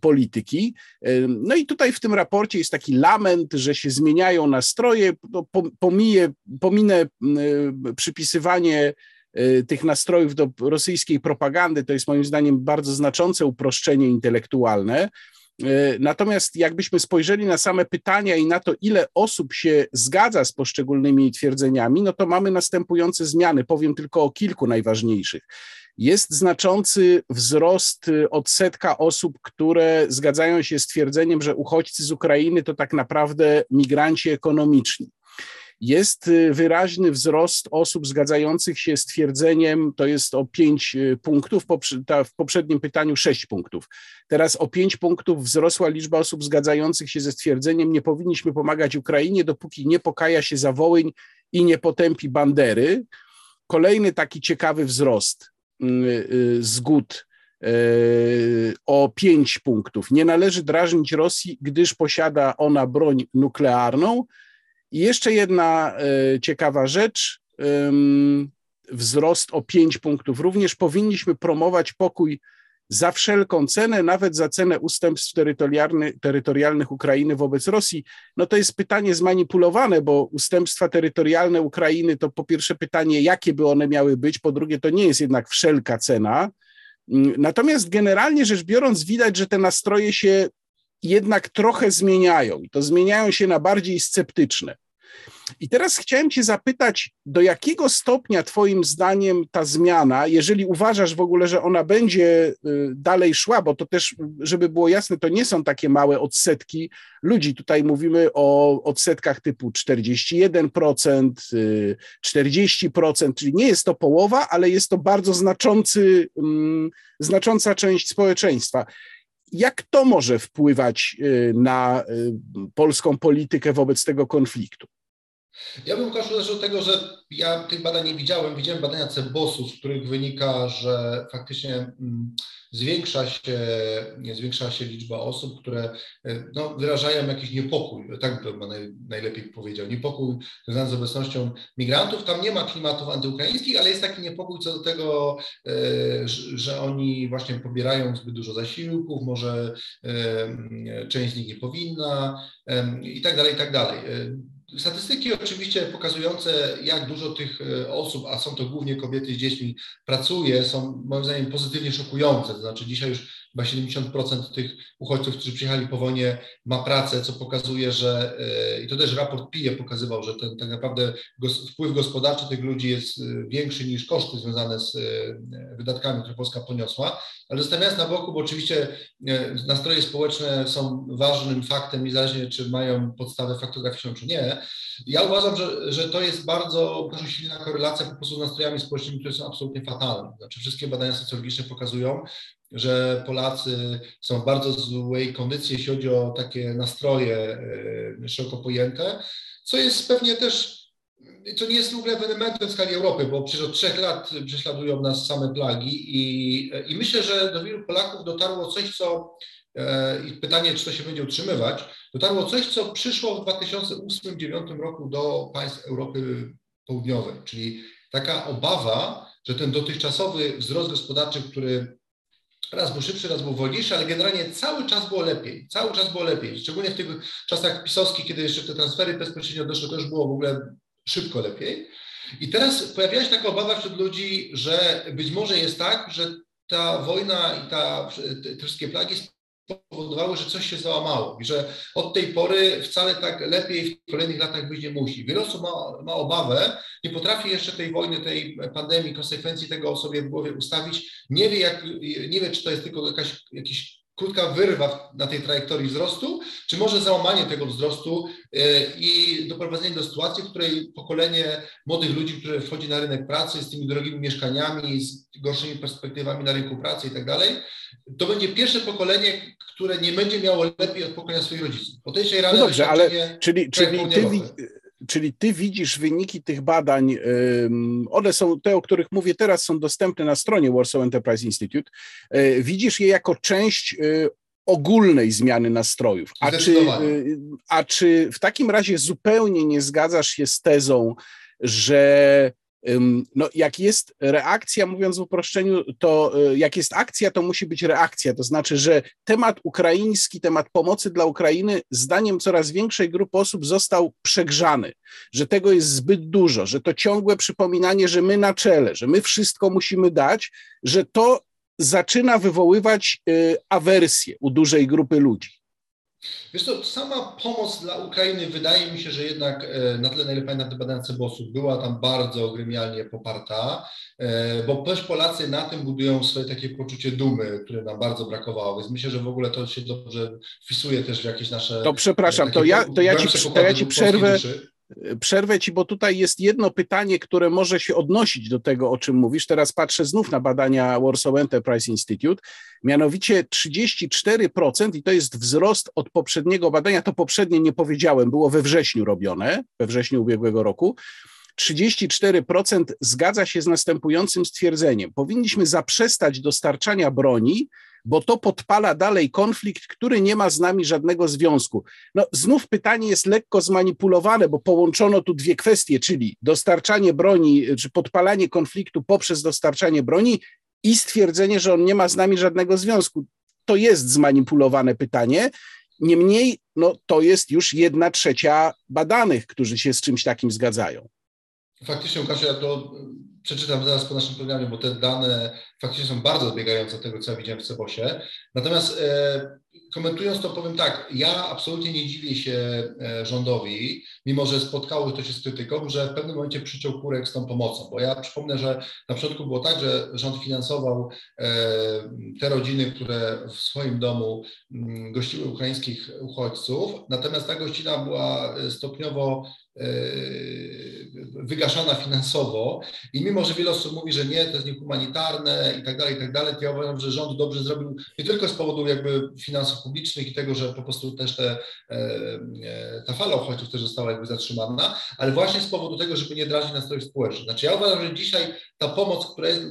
polityki. No i tutaj w tym raporcie jest taki lament, że się zmieniają nastroje. No, pomiję, pominę przypisywanie Y, tych nastrojów do rosyjskiej propagandy, to jest moim zdaniem bardzo znaczące uproszczenie intelektualne. Y, natomiast jakbyśmy spojrzeli na same pytania i na to, ile osób się zgadza z poszczególnymi twierdzeniami, no to mamy następujące zmiany. Powiem tylko o kilku najważniejszych. Jest znaczący wzrost y, odsetka osób, które zgadzają się z twierdzeniem, że uchodźcy z Ukrainy to tak naprawdę migranci ekonomiczni. Jest y, wyraźny wzrost osób zgadzających się z twierdzeniem, to jest o 5 y, punktów, w poprzednim pytaniu 6 punktów. Teraz o 5 punktów wzrosła liczba osób zgadzających się ze stwierdzeniem, nie powinniśmy pomagać Ukrainie, dopóki nie pokaja się za Wołyń i nie potępi bandery. Kolejny taki ciekawy wzrost zgód o 5 punktów. Nie należy drażnić Rosji, gdyż posiada ona broń nuklearną. I jeszcze jedna e, ciekawa rzecz, wzrost o 5 punktów. Również powinniśmy promować pokój za wszelką cenę, nawet za cenę ustępstw terytorialnych Ukrainy wobec Rosji. No to jest pytanie zmanipulowane, bo ustępstwa terytorialne Ukrainy to po pierwsze pytanie, jakie by one miały być, po drugie to nie jest jednak wszelka cena. Mm, natomiast generalnie rzecz biorąc, widać, że te nastroje się jednak trochę zmieniają i to zmieniają się na bardziej sceptyczne. I teraz chciałem Cię zapytać, do jakiego stopnia Twoim zdaniem ta zmiana, jeżeli uważasz w ogóle, że ona będzie y, dalej szła, bo to też, żeby było jasne, to nie są takie małe odsetki ludzi. Tutaj mówimy o odsetkach typu 41%, 40%, y, czyli nie jest to połowa, ale jest to bardzo znaczący, mm, znacząca część społeczeństwa. Jak to może wpływać y, na polską politykę wobec tego konfliktu? Ja bym Łukaszu zaczął od tego, że ja tych badań nie widziałem. Widziałem badania CEBOS-u, z których wynika, że faktycznie mm, zwiększa się, zwiększa się liczba osób, które e, no, wyrażają jakiś niepokój, tak bym naj, najlepiej powiedział, niepokój związany z obecnością migrantów. Tam nie ma klimatów antyukraińskich, ale jest taki niepokój co do tego, e, że oni właśnie pobierają zbyt dużo zasiłków, może e, część z nich nie powinna i tak dalej, i tak dalej. Statystyki oczywiście pokazujące, jak dużo tych e, osób, a są to głównie kobiety z dziećmi, pracuje, są moim zdaniem pozytywnie szokujące. To znaczy dzisiaj już Chyba 70% tych uchodźców, którzy przyjechali po wojnie, ma pracę, co pokazuje, że e, i to też raport PIE pokazywał, że ten tak naprawdę wpływ gospodarczy tych ludzi jest e, większy niż koszty związane z e, wydatkami, które Polska poniosła. Ale zostawiając na boku, bo oczywiście nastroje społeczne są ważnym faktem, niezależnie czy mają podstawę faktograficzną, czy nie. Ja uważam, że, że to jest bardzo, bardzo silna korelacja po prostu z nastrojami społecznymi, które są absolutnie fatalne. Znaczy wszystkie badania socjologiczne pokazują, że Polacy są w bardzo złej kondycji, jeśli chodzi o takie nastroje e, szeroko pojęte, co jest pewnie też, co nie jest w ogóle ewenementem w skali Europy, bo przecież od trzech lat prześladują nas same plagi i, i myślę, że do wielu Polaków dotarło coś, co e, i pytanie, czy to się będzie utrzymywać, dotarło coś, co przyszło w 2008-2009 roku do państw Europy Południowej, czyli taka obawa, że ten dotychczasowy wzrost gospodarczy, który Raz był szybszy, raz był wolniejszy, ale generalnie cały czas było lepiej. Cały czas było lepiej. Szczególnie w tych czasach pisowskich, kiedy jeszcze te transfery bezpośrednio doszły, to już było w ogóle szybko lepiej. I teraz pojawiała się taka obawa wśród ludzi, że być może jest tak, że ta wojna i ta, te wszystkie plagi powodowały, że coś się załamało i że od tej pory wcale tak lepiej w kolejnych latach być nie musi. Wiele osób ma, ma obawę, nie potrafi jeszcze tej wojny, tej pandemii, konsekwencji tego sobie w głowie ustawić, nie wie, jak, nie wie czy to jest tylko jakaś, jakiś krótka wyrwa na tej trajektorii wzrostu, czy może załamanie tego wzrostu e, i doprowadzenie do sytuacji, w której pokolenie młodych ludzi, które wchodzi na rynek pracy z tymi drogimi mieszkaniami, z gorszymi perspektywami na rynku pracy i tak dalej, to będzie pierwsze pokolenie, które nie będzie miało lepiej od pokolenia swoich rodziców. Bo to jest no dobrze, ale czyli, czyli ty, czyli ty widzisz wyniki tych badań, one są, te, o których mówię teraz, są dostępne na stronie Warsaw Enterprise Institute. E, widzisz je jako część e, ogólnej zmiany nastrojów. A czy, e, a czy w takim razie zupełnie nie zgadzasz się z tezą, że no, jak jest reakcja, mówiąc w uproszczeniu, to y, jak jest akcja, to musi być reakcja. To znaczy, że temat ukraiński, temat pomocy dla Ukrainy, zdaniem coraz większej grupy osób został przegrzany, że tego jest zbyt dużo, że to ciągłe przypominanie, że my na czele, że my wszystko musimy dać, że to zaczyna wywoływać y, awersję u dużej grupy ludzi. Wiesz to sama pomoc dla Ukrainy wydaje mi się, że jednak e, na tle najlepiej na te badania Cebosu była tam bardzo gremialnie poparta, e, bo też Polacy na tym budują swoje takie poczucie dumy, które nam bardzo brakowało, więc myślę, że w ogóle to się dobrze wpisuje też w jakieś nasze... To przepraszam, to ja, to ja, ci, to ja ci przerwę, przerwę ci, bo tutaj jest jedno pytanie, które może się odnosić do tego, o czym mówisz. Teraz patrzę znów na badania Warsaw Enterprise Institute. Mianowicie 34% i to jest wzrost od poprzedniego badania. To poprzednie nie powiedziałem, było we wrześniu robione, we wrześniu ubiegłego roku. 34% zgadza się z następującym stwierdzeniem. Powinniśmy zaprzestać dostarczania broni, bo to podpala dalej konflikt, który nie ma z nami żadnego związku. No, znów pytanie jest lekko zmanipulowane, bo połączono tu dwie kwestie, czyli dostarczanie broni, czy podpalanie konfliktu poprzez dostarczanie broni i stwierdzenie, że on nie ma z nami żadnego związku. To jest zmanipulowane pytanie. Niemniej, no, to jest już jedna trzecia badanych, którzy się z czymś takim zgadzają. Faktycznie, Łukaszu, ja to przeczytam zaraz po naszym programie, bo te dane faktycznie są bardzo odbiegające od tego, co ja widziałem w Cebosie. Natomiast e, komentując to powiem tak, ja absolutnie nie dziwię się e, rządowi, mimo że spotkało to się z krytyką, że w pewnym momencie przyciął kurek z tą pomocą, bo ja przypomnę, że na początku było tak, że rząd finansował e, te rodziny, które w swoim domu mm, gościły ukraińskich uchodźców, natomiast ta gościna była stopniowo wygaszana finansowo i mimo, że wiele osób mówi, że nie, to jest niehumanitarne i tak dalej, i tak dalej, to ja uważam, że rząd dobrze zrobił nie tylko z powodu jakby finansów publicznych i tego, że po prostu też te, e, e, ta fala uchodźców też została jakby zatrzymana, ale właśnie z powodu tego, żeby nie drażnić nastrojów społecznych. Znaczy ja uważam, że dzisiaj ta pomoc, która jest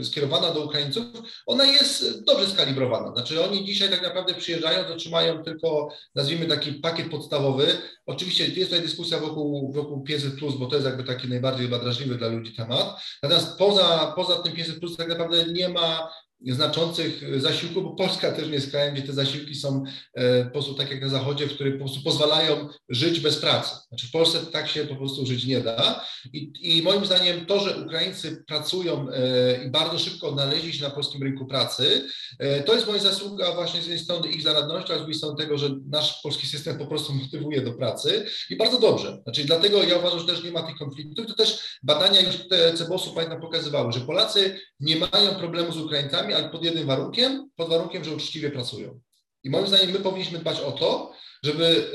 e, skierowana do Ukraińców, ona jest dobrze skalibrowana. Znaczy oni dzisiaj tak naprawdę przyjeżdżają, otrzymają tylko, nazwijmy taki pakiet podstawowy. Oczywiście jest tutaj dyskusja wokół, wokół 500+, bo to jest jakby taki najbardziej chyba drażliwy dla ludzi temat. Natomiast poza, poza tym 500+, tak naprawdę nie ma znaczących zasiłków, bo Polska też nie jest krajem, gdzie te zasiłki są e, po prostu tak jak na Zachodzie, w których po prostu pozwalają żyć bez pracy. Znaczy w Polsce tak się po prostu żyć nie da i, i moim zdaniem to, że Ukraińcy pracują e, i bardzo szybko odnaleźli się na polskim rynku pracy, e, to jest moja zasługa właśnie z jednej strony ich zaradności, a z drugiej strony tego, że nasz polski system po prostu motywuje do pracy i bardzo dobrze. Znaczy dlatego ja uważam, że też nie ma tych konfliktów. To też badania już te CEBOS-u pamiętam pokazywały, że Polacy nie mają problemu z Ukraińcami, ale pod jednym warunkiem, pod warunkiem, że uczciwie pracują. I moim zdaniem my powinniśmy dbać o to, żeby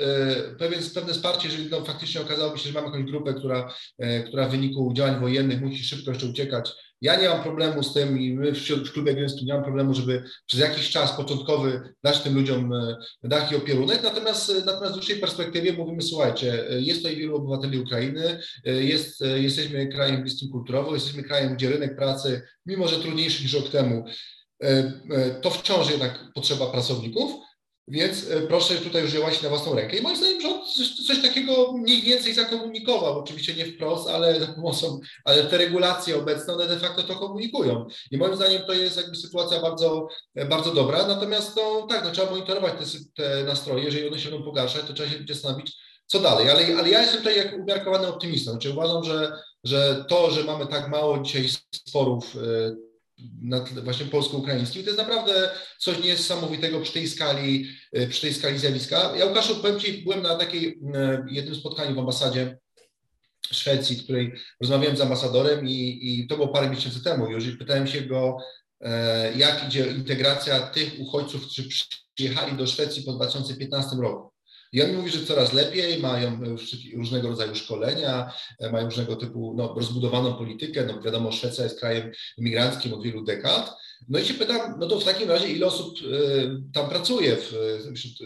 e, pewien, pewne wsparcie, jeżeli no, faktycznie okazałoby się, że mamy jakąś grupę, która, e, która w wyniku działań wojennych musi szybko jeszcze uciekać. Ja nie mam problemu z tym i my w klubie gryńskim nie mam problemu, żeby przez jakiś czas początkowy dać tym ludziom e, dach i opierunek, natomiast, natomiast w dłuższej perspektywie mówimy, słuchajcie, jest tutaj wielu obywateli Ukrainy, jest, jesteśmy krajem bliskim kulturowo, jesteśmy krajem, gdzie rynek pracy, mimo że trudniejszy niż rok temu, to wciąż jednak potrzeba pracowników, więc e, proszę tutaj już działać na własną rękę. I moim zdaniem rząd coś, takiego mniej więcej zakomunikował, oczywiście nie wprost, ale za pomocą, ale te regulacje obecne, one de facto to komunikują. I moim zdaniem to jest jakby sytuacja bardzo, e, bardzo dobra. Natomiast no tak, no, trzeba monitorować te, te nastroje, jeżeli one się będą pogarszać, to trzeba się zastanowić, co dalej. Ale, ale ja jestem tutaj jak umiarkowany optymistą. Znaczy uważam, że, że to, że mamy tak mało dzisiaj sporów, e, na tle właśnie polsko-ukraińskim. To jest naprawdę coś niesamowitego przy tej skali, e, przy tej skali zjawiska. Ja Łukaszu, powiem Ci, byłem na takiej e, jednym spotkaniu w ambasadzie Szwecji, w której rozmawiałem z ambasadorem i, i to było parę miesięcy temu już i pytałem się go, e, jak idzie integracja tych uchodźców, którzy przyjechali do Szwecji po 2015 roku. I on mówi, że coraz lepiej, mają różnego rodzaju szkolenia, e, mają różnego typu no, rozbudowaną politykę. No, wiadomo, Szwecja jest krajem imigranckim od wielu dekad. No i się pytam, no to w takim razie ile osób y, tam pracuje w,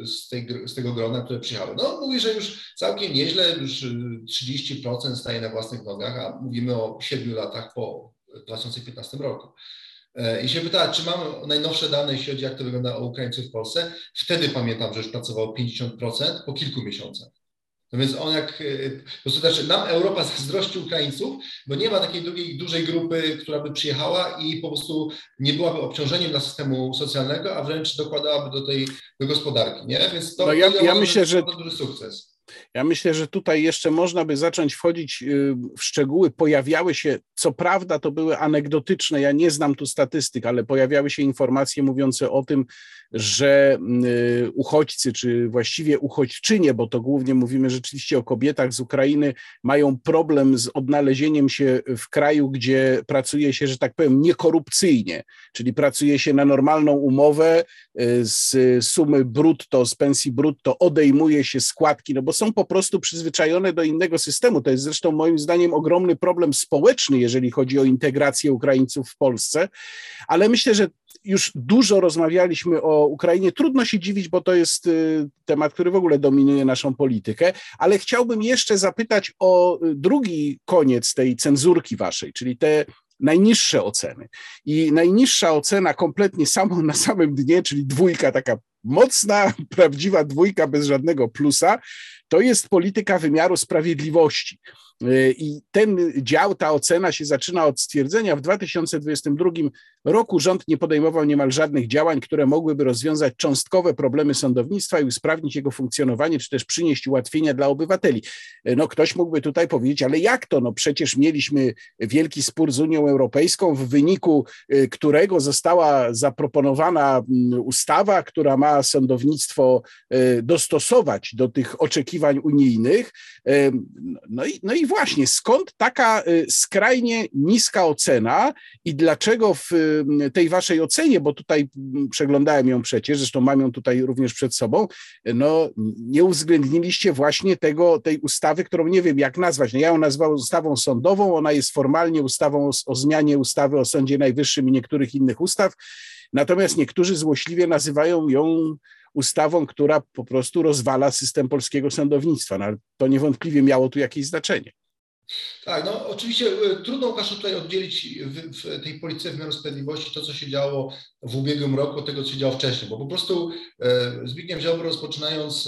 z, tej, z, tego grona, które przyjechały? No mówi, że już całkiem nieźle, już 30% staje na własnych nogach, a mówimy o 7 latach po 2015 roku. E, I się pytała, czy mamy najnowsze dane, jeśli chodzi jak to wygląda o Ukraińców w Polsce. Wtedy pamiętam, że już pracowało 50% po kilku miesiącach. No więc on jak, po prostu znaczy nam Europa zazdrości Ukraińców, bo nie ma takiej drugiej, dużej grupy, która by przyjechała i po prostu nie byłaby obciążeniem dla systemu socjalnego, a wręcz dokładałaby do tej do gospodarki, nie? Więc to, no ja, ja myślę, że to duży sukces. Ja myślę, że tutaj jeszcze można by zacząć wchodzić y, w szczegóły. Pojawiały się, co prawda to były anegdotyczne, ja nie znam tu statystyk, ale pojawiały się informacje mówiące o tym, że y, uchodźcy, czy właściwie uchodźczynie, bo to głównie mówimy rzeczywiście o kobietach z Ukrainy, mają problem z odnalezieniem się w kraju, gdzie pracuje się, że tak powiem, niekorupcyjnie, czyli pracuje się na normalną umowę y, z sumy brutto, z pensji brutto, odejmuje się składki, no bo są po prostu przyzwyczajone do innego systemu. To jest zresztą moim zdaniem ogromny problem społeczny, jeżeli chodzi o integrację Ukraińców w Polsce, ale myślę, że już dużo rozmawialiśmy o Ukrainie. Trudno się dziwić, bo to jest y, temat, który w ogóle dominuje naszą politykę, ale chciałbym jeszcze zapytać o y, drugi koniec tej cenzurki waszej, czyli te najniższe oceny. I najniższa ocena kompletnie samą na samym dnie, czyli dwójka, taka mocna, prawdziwa dwójka bez żadnego plusa, to jest polityka wymiaru sprawiedliwości. Y, I ten dział, ta ocena się zaczyna od stwierdzenia, w 2022 roku rząd nie podejmował niemal żadnych działań, które mogłyby rozwiązać cząstkowe problemy sądownictwa i usprawnić jego funkcjonowanie, czy też przynieść ułatwienia dla obywateli. Y, no ktoś mógłby tutaj powiedzieć, ale jak to? No przecież mieliśmy wielki spór z Unią Europejską, w wyniku y, którego została zaproponowana mm, ustawa, która ma sądownictwo dostosować do tych oczekiwań unijnych. No i, no i właśnie, skąd taka y, skrajnie niska ocena i dlaczego w y, tej waszej ocenie, bo tutaj przeglądałem ją przecież, zresztą mam ją tutaj również przed sobą, no nie uwzględniliście właśnie tego, tej ustawy, którą nie wiem jak nazwać. No, ja ją nazwałem ustawą sądową, ona jest formalnie ustawą o, o zmianie ustawy o Sądzie Najwyższym i niektórych innych ustaw, natomiast niektórzy złośliwie nazywają ją ustawą, która po prostu rozwala system polskiego sądownictwa. No, to niewątpliwie miało tu jakieś znaczenie. Tak, no oczywiście e, trudno Łukaszu tutaj oddzielić w, w tej polityce wymiaru sprawiedliwości to, co się działo w ubiegłym roku od tego, co się działo wcześniej, bo po prostu e, Zbigniew Ziobro rozpoczynając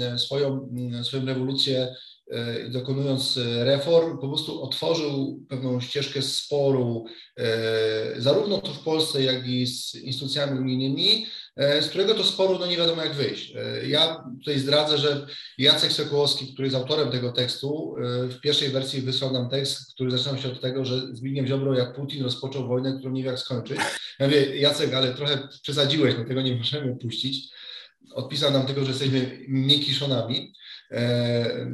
e, swoją, swoją rewolucję dokonując reform, po prostu otworzył pewną ścieżkę sporu, zarówno tu w Polsce, jak i z instytucjami unijnymi, E, z którego to sporu no nie wiadomo jak wyjść. E, ja tutaj zdradzę, że Jacek Sokołowski, który jest autorem tego tekstu, e, w pierwszej wersji wysłał nam tekst, który zaczynał się od tego, że Zbigniew Ziobro jak Putin rozpoczął wojnę, którą nie wie jak skończyć. Ja mówię, Jacek, ale trochę przesadziłeś, no tego nie możemy puścić. Odpisał nam tego, że jesteśmy mikiszonami.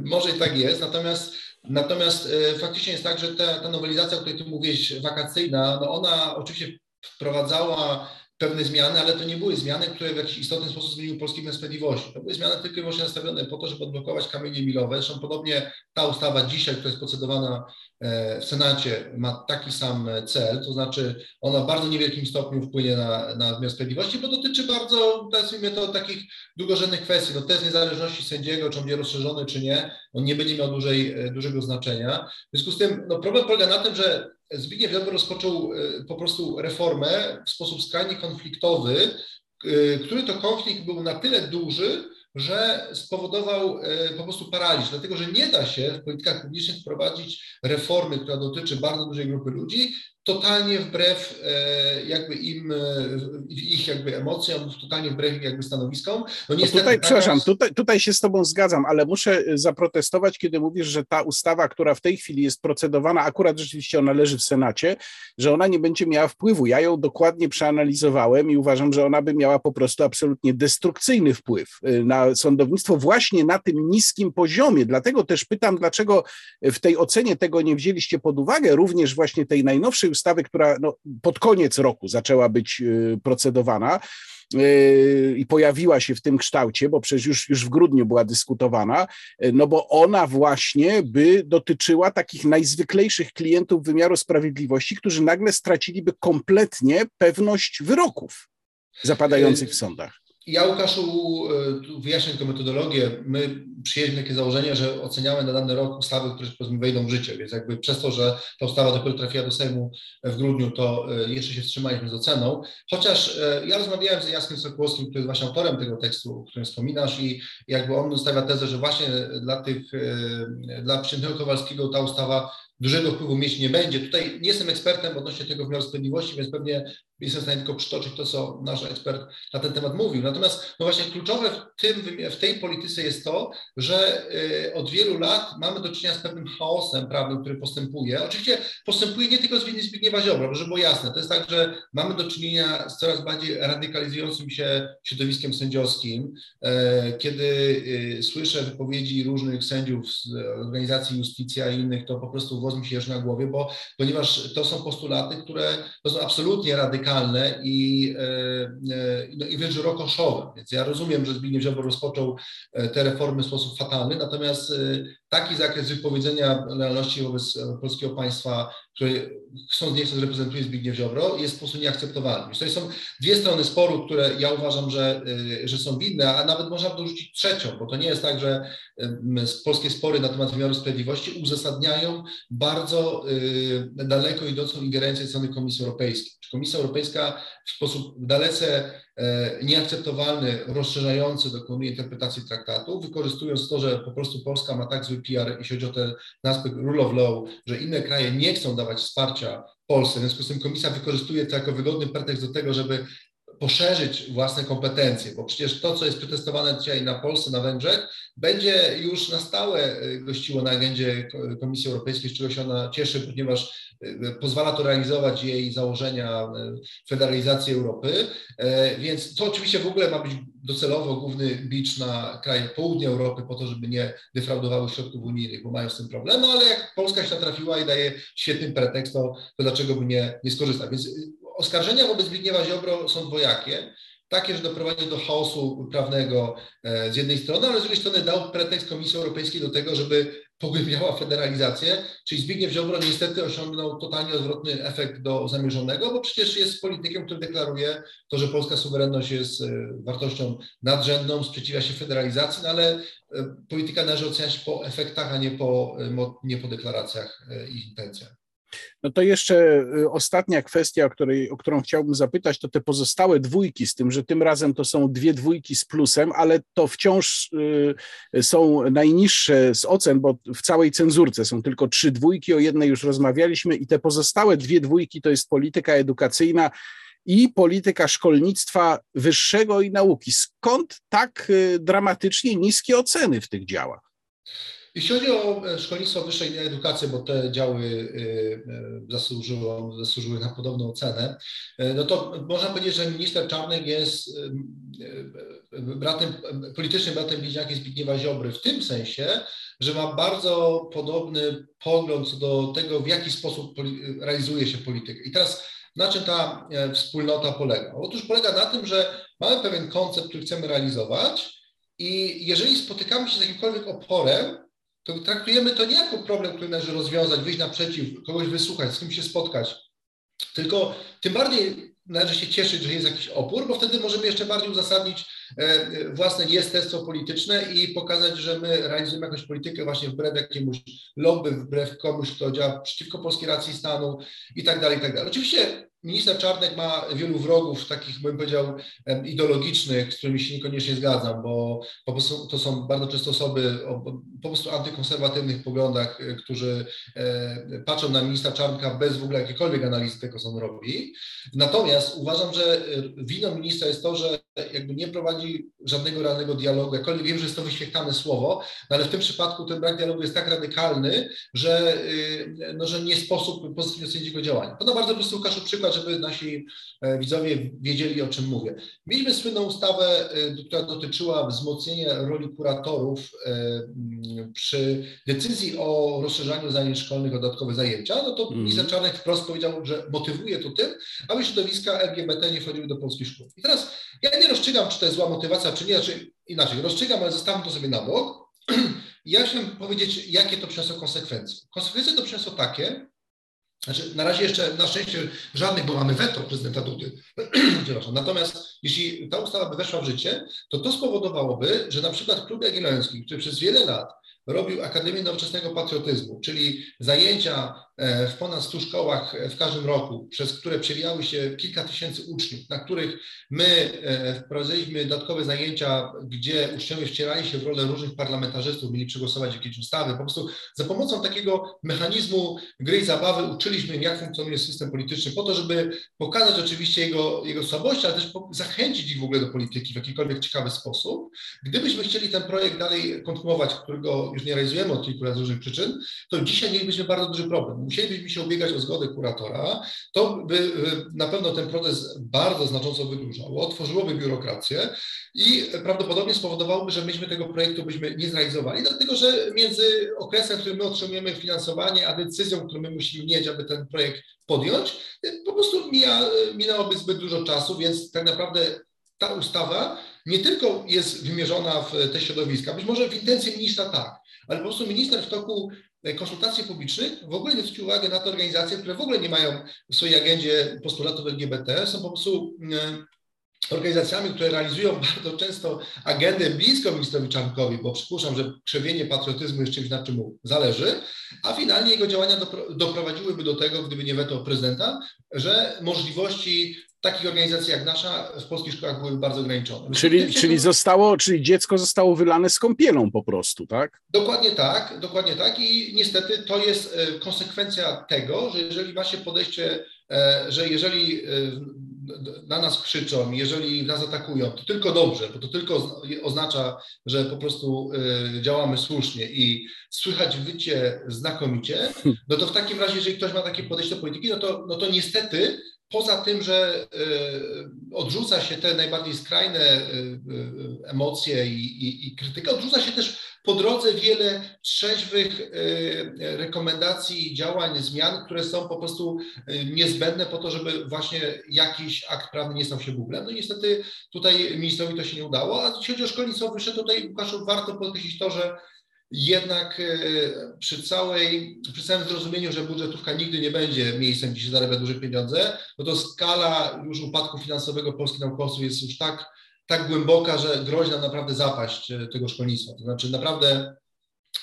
Może i tak jest, natomiast Natomiast faktycznie jest tak, że ta, ta nowelizacja, o której ty mówisz, wakacyjna, no ona oczywiście wprowadzała pewne zmiany, ale to nie były zmiany, które w jakiś istotny sposób zmieniły polski wymiar sprawiedliwości. To były zmiany tylko i wyłącznie nastawione po to, żeby odblokować kamienie milowe. Zresztą podobnie ta ustawa dzisiaj, która jest procedowana e, w Senacie, ma taki sam cel, to znaczy ona w bardzo niewielkim stopniu wpłynie na, na wymiar sprawiedliwości, bo dotyczy bardzo, nazwijmy to, takich drugorzędnych kwestii. No, test niezależności sędziego, czy on będzie rozszerzony, czy nie, on nie będzie miał dużej, e, dużego znaczenia. W związku z tym no, problem polega na tym, że Zbigniew Ziobro rozpoczął e, po prostu reformę w sposób skrajnie konfliktowy, e, który to konflikt był na tyle duży, że spowodował e, po prostu paraliż, dlatego że nie da się w politykach publicznych wprowadzić reformy, która dotyczy bardzo dużej grupy ludzi, totalnie wbrew e, jakby im, e, ich jakby emocjom, totalnie wbrew ich jakby stanowiskom. No niestety, tutaj, przepraszam, tutaj, tutaj się z Tobą zgadzam, ale muszę e, zaprotestować, kiedy mówisz, że ta ustawa, która w tej chwili jest procedowana, akurat rzeczywiście ona leży w Senacie, że ona nie będzie miała wpływu. Ja ją dokładnie przeanalizowałem i uważam, że ona by miała po prostu absolutnie destrukcyjny wpływ na sądownictwo właśnie na tym niskim poziomie. Dlatego też pytam, dlaczego w tej ocenie tego nie wzięliście pod uwagę, również właśnie tej najnowszej ustawy, która no, pod koniec roku zaczęła być y, procedowana y, i pojawiła się w tym kształcie, bo przecież już, już w grudniu była dyskutowana, y, no bo ona właśnie by dotyczyła takich najzwyklejszych klientów wymiaru sprawiedliwości, którzy nagle straciliby kompletnie pewność wyroków zapadających w sądach. Ja, Łukaszu, wyjaśnię tylko metodologię. My przyjęliśmy takie założenie, że oceniamy na dany rok ustawy, które powiedzmy wejdą w życie, więc jakby przez to, że ta ustawa dopiero trafiła do Sejmu w grudniu, to jeszcze się wstrzymaliśmy z oceną. Chociaż ja rozmawiałem z Jackiem Sokołowskim, który jest właśnie autorem tego tekstu, o którym wspominasz i jakby on stawia tezę, że właśnie dla tych, dla przyjętego Kowalskiego ta ustawa dużego wpływu mieć nie będzie. Tutaj nie jestem ekspertem odnośnie tego wymiaru sprawiedliwości, więc pewnie jestem w stanie tylko przytoczyć to, co nasz ekspert na ten temat mówił. Natomiast no właśnie kluczowe w, tym, w tej polityce jest to, że y, od wielu lat mamy do czynienia z pewnym chaosem prawnym, który postępuje. Oczywiście postępuje nie tylko z winy Zbigniewa Ziobro, żeby było jasne. To jest tak, że mamy do czynienia z coraz bardziej radykalizującym się środowiskiem sędziowskim. E, kiedy y, słyszę wypowiedzi różnych sędziów z organizacji Justicja i innych, to po prostu włos mi się na głowie, bo ponieważ to są postulaty, które to są absolutnie radykalne i, e, e, no, i wręcz rokoszowe. Więc ja rozumiem, że Zbigniew Ziobro rozpoczął e, te reformy w sposób fatalny, natomiast taki zakres wypowiedzenia lojalności wobec polskiego państwa, który chcąc nie chcąc reprezentuje Zbigniew Ziobro, jest po prostu nieakceptowalny. To są dwie strony sporu, które ja uważam, że, że są winne, a nawet można dorzucić trzecią, bo to nie jest tak, że polskie spory na temat wymiaru sprawiedliwości uzasadniają bardzo daleko idącą ingerencję strony Komisji Europejskiej. Komisja Europejska w sposób dalece e, nieakceptowalny, rozszerzający dokonuje interpretacji traktatu, wykorzystując to, że po prostu Polska ma tak zły PR, jeśli chodzi o ten aspekt rule of law, że inne kraje nie chcą dawać wsparcia Polsce. W związku z tym komisja wykorzystuje to jako wygodny pretekst do tego, żeby poszerzyć własne kompetencje, bo przecież to, co jest przetestowane dzisiaj na Polsce, na Węgrzech, będzie już na stałe e, gościło na agendzie Komisji Europejskiej, z czego się ona cieszy, ponieważ e, pozwala to realizować jej założenia e, federalizacji Europy. Więc to oczywiście w ogóle ma być docelowo główny bicz na kraje południa Europy po to, żeby nie defraudowały środków unijnych, bo mają z tym problem, ale jak Polska się natrafiła i daje świetny pretekst, to, to dlaczego by nie, nie skorzystać? Więc oskarżenia wobec Zbigniewa Ziobro są dwojakie. Takie, że doprowadzi do chaosu prawnego e, z jednej strony, ale z drugiej strony dał pretekst Komisji Europejskiej do tego, żeby pogłębiała federalizację, czyli Zbigniew Ziobro niestety osiągnął totalnie odwrotny efekt do zamierzonego, bo przecież jest politykiem, który deklaruje to, że polska suwerenność jest e, wartością nadrzędną, sprzeciwia się federalizacji, no ale e, polityka należy oceniać po efektach, a nie po, nie po deklaracjach i intencjach. No to jeszcze y, ostatnia kwestia, o, której, o którą chciałbym zapytać, to te pozostałe dwójki, z tym, że tym razem to są dwie dwójki z plusem, ale to wciąż y, są najniższe z ocen, bo w całej cenzurce są tylko trzy dwójki, o jednej już rozmawialiśmy i te pozostałe dwie dwójki to jest polityka edukacyjna i polityka szkolnictwa wyższego i nauki. Skąd tak y, dramatycznie niskie oceny w tych działach? Jeśli chodzi o e, szkolnictwo wyższe i edukację, bo te działy e, e, zasłużyły, zasłużyły na podobną ocenę, no to można powiedzieć, że minister Czarnek jest bratem, politycznym bratem bliźniakiem Zbigniewa Ziobry w tym sensie, że ma bardzo podobny pogląd co do tego, w jaki sposób realizuje się politykę. I teraz na czym ta wspólnota polega? Otóż polega na tym, że mamy pewien koncept, który chcemy realizować i jeżeli spotykamy się z jakimkolwiek oporem, to traktujemy to nie jako problem, który należy rozwiązać, wyjść naprzeciw, kogoś wysłuchać, z kim się spotkać, tylko tym bardziej należy się cieszyć, że jest jakiś opór, bo wtedy możemy jeszcze bardziej uzasadnić e, własne jestestwo polityczne i pokazać, że my realizujemy jakąś politykę właśnie wbrew jakiemuś lobby, wbrew komuś, kto działa przeciwko polskiej racji stanu i tak dalej, i tak dalej. Oczywiście Minister Czarnek ma wielu wrogów, takich bym powiedział ideologicznych, z którymi się niekoniecznie zgadzam, bo po prostu to są bardzo często osoby o po prostu antykonserwatywnych poglądach, e, którzy e, patrzą na ministra Czarnka bez w ogóle jakiejkolwiek analizy tego, co on robi. Natomiast uważam, że e, winą ministra jest to, że jakby nie prowadzi żadnego realnego dialogu, jakkolwiek wiem, że jest to wyświetlane słowo, no ale w tym przypadku ten brak dialogu jest tak radykalny, że, no, że nie sposób pozytywnie ocenić jego działania. To na bardzo prosty Łukaszu przykład, żeby nasi e, widzowie wiedzieli, o czym mówię. Mieliśmy słynną ustawę, e, która dotyczyła wzmocnienia roli kuratorów e, przy decyzji o rozszerzaniu zajęć szkolnych o dodatkowe zajęcia. No to minister Czarnek wprost powiedział, że motywuje to tym, aby środowiska LGBT nie wchodziły do polskich szkół. I teraz ja nie rozstrzygam, czy to jest zła motywacja, czy nie, czy inaczej. Rozstrzygam, ale zostawiam to sobie na bok. Ja chciałem powiedzieć, jakie to przyniosło konsekwencje. Konsekwencje to przyniosło takie, Znaczy, na razie jeszcze na szczęście żadnych, bo mamy weto prezydenta Dudy. Natomiast jeśli ta ustawa by weszła w życie, to to spowodowałoby, że na przykład Klub Jagielloński, który przez wiele lat robił Akademię Nowoczesnego Patriotyzmu, czyli zajęcia e, w ponad 100 szkołach e, w każdym roku, przez które przewijały się kilka tysięcy uczniów, na których my e, wprowadziliśmy dodatkowe zajęcia, gdzie uczniowie wcierali się w rolę różnych parlamentarzystów, mieli przegłosować jakieś ustawy. Po prostu za pomocą takiego mechanizmu gry i zabawy uczyliśmy jak funkcjonuje system polityczny, po to, żeby pokazać oczywiście jego, jego słabości, ale też zachęcić ich w ogóle do polityki w jakikolwiek ciekawy sposób. Gdybyśmy chcieli ten projekt dalej kontynuować, którego już nie realizujemy od kilku z różnych przyczyn, to dzisiaj mielibyśmy bardzo duży problem. Musielibyśmy się ubiegać o zgodę kuratora. To by na pewno ten proces bardzo znacząco wydłużało, tworzyłoby biurokrację i prawdopodobnie spowodowałoby, że myśmy tego projektu byśmy nie zrealizowali, dlatego że między okresem, w którym my otrzymujemy finansowanie, a decyzją, którą my musimy mieć, aby ten projekt podjąć, po prostu mija, minęłoby zbyt dużo czasu, więc tak naprawdę ta ustawa nie tylko jest wymierzona w te środowiska, być może w intencje ministra tak, ale po prostu minister w toku e, konsultacji publicznych w ogóle nie zwrócił uwagi na te organizacje, które w ogóle nie mają w swojej agendzie postulatów LGBT, są po prostu e, organizacjami, które realizują bardzo często agendę blisko ministrowi Czarnkowi, bo przypuszczam, że krzewienie patriotyzmu jest czymś, na czym mu zależy, a finalnie jego działania doprowadziłyby do tego, gdyby nie weto prezydenta, że możliwości takich organizacji jak nasza w polskich szkołach były bardzo ograniczone. Czyli, czyli, zostało, czyli dziecko zostało wylane z kąpielą po prostu, tak? Dokładnie tak, dokładnie tak i niestety to jest e, konsekwencja tego, że jeżeli ma się podejście, e, że jeżeli e, na nas krzyczą, jeżeli nas atakują, to tylko dobrze, bo to tylko oznacza, że po prostu działamy słusznie i słychać wycie znakomicie, no to w takim razie, jeżeli ktoś ma takie podejście do polityki, no to, no to niestety poza tym, że e, odrzuca się te najbardziej skrajne e, e, emocje i, i, i krytykę, odrzuca się też po drodze wiele trzeźwych rekomendacji działań, zmian, które są po prostu niezbędne po to, żeby właśnie jakiś akt prawny nie stał się bublem. No niestety tutaj ministrowi to się nie udało, a jeśli chodzi o szkolnictwo wyższe, tutaj Łukaszu warto podkreślić to, że jednak e, przy, całej, przy całym zrozumieniu, że budżetówka nigdy nie będzie miejscem, gdzie się zarabia duże pieniądze, no to skala już upadku finansowego polskich naukowców jest już tak, tak głęboka, że grozi nam naprawdę zapaść e, tego szkolnictwa. To znaczy naprawdę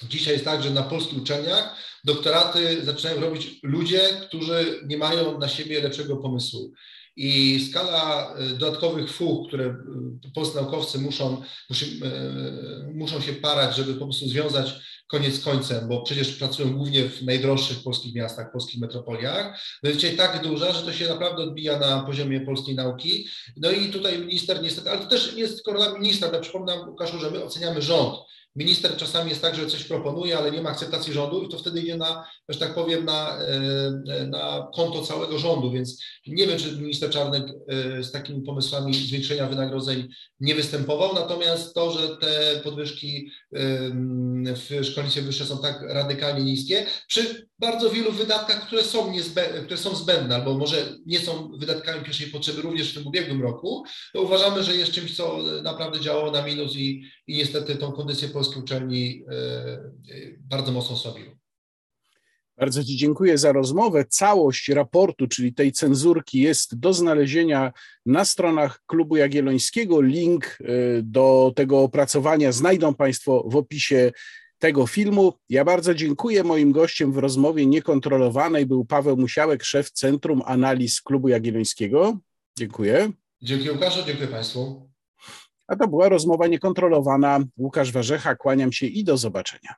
dzisiaj jest tak, że na polskich uczelniach doktoraty zaczynają robić ludzie, którzy nie mają na siebie lepszego pomysłu i skala y, dodatkowych fuch, które y, polscy naukowcy muszą, muszą, y, muszą się parać, żeby po prostu związać koniec końcem, bo przecież pracują głównie w najdroższych polskich miastach, polskich metropoliach, no jest dzisiaj tak duża, że to się naprawdę odbija na poziomie polskiej nauki. No i tutaj minister niestety, ale to też nie jest tylko minister, ale przypominam Łukaszu, że my oceniamy rząd Minister czasami jest tak, że coś proponuje, ale nie ma akceptacji rządu i to wtedy idzie na, że tak powiem, na, e, na konto całego rządu, więc nie wiem, czy minister Czarnek e, z takimi pomysłami zwiększenia wynagrodzeń nie występował, natomiast to, że te podwyżki w szkolnictwie wyższym są tak radykalnie niskie, przy bardzo wielu wydatkach, które są, które są zbędne, albo może nie są wydatkami pierwszej potrzeby również w tym ubiegłym roku, to uważamy, że jest czymś, co naprawdę działało na minus i, i niestety tą kondycję polskiej uczelni e, bardzo mocno osłabiło. Bardzo Ci dziękuję za rozmowę. Całość raportu, czyli tej cenzurki, jest do znalezienia na stronach Klubu Jagiellońskiego. Link e, do tego opracowania znajdą Państwo w opisie tego filmu. Ja bardzo dziękuję. Moim gościem w rozmowie niekontrolowanej był Paweł Musiałek, szef Centrum Analiz Klubu Jagiellońskiego. Dziękuję. Dziękuję Łukaszu, dziękuję Państwu. A to była rozmowa niekontrolowana. Łukasz Warzecha, kłaniam się i do zobaczenia.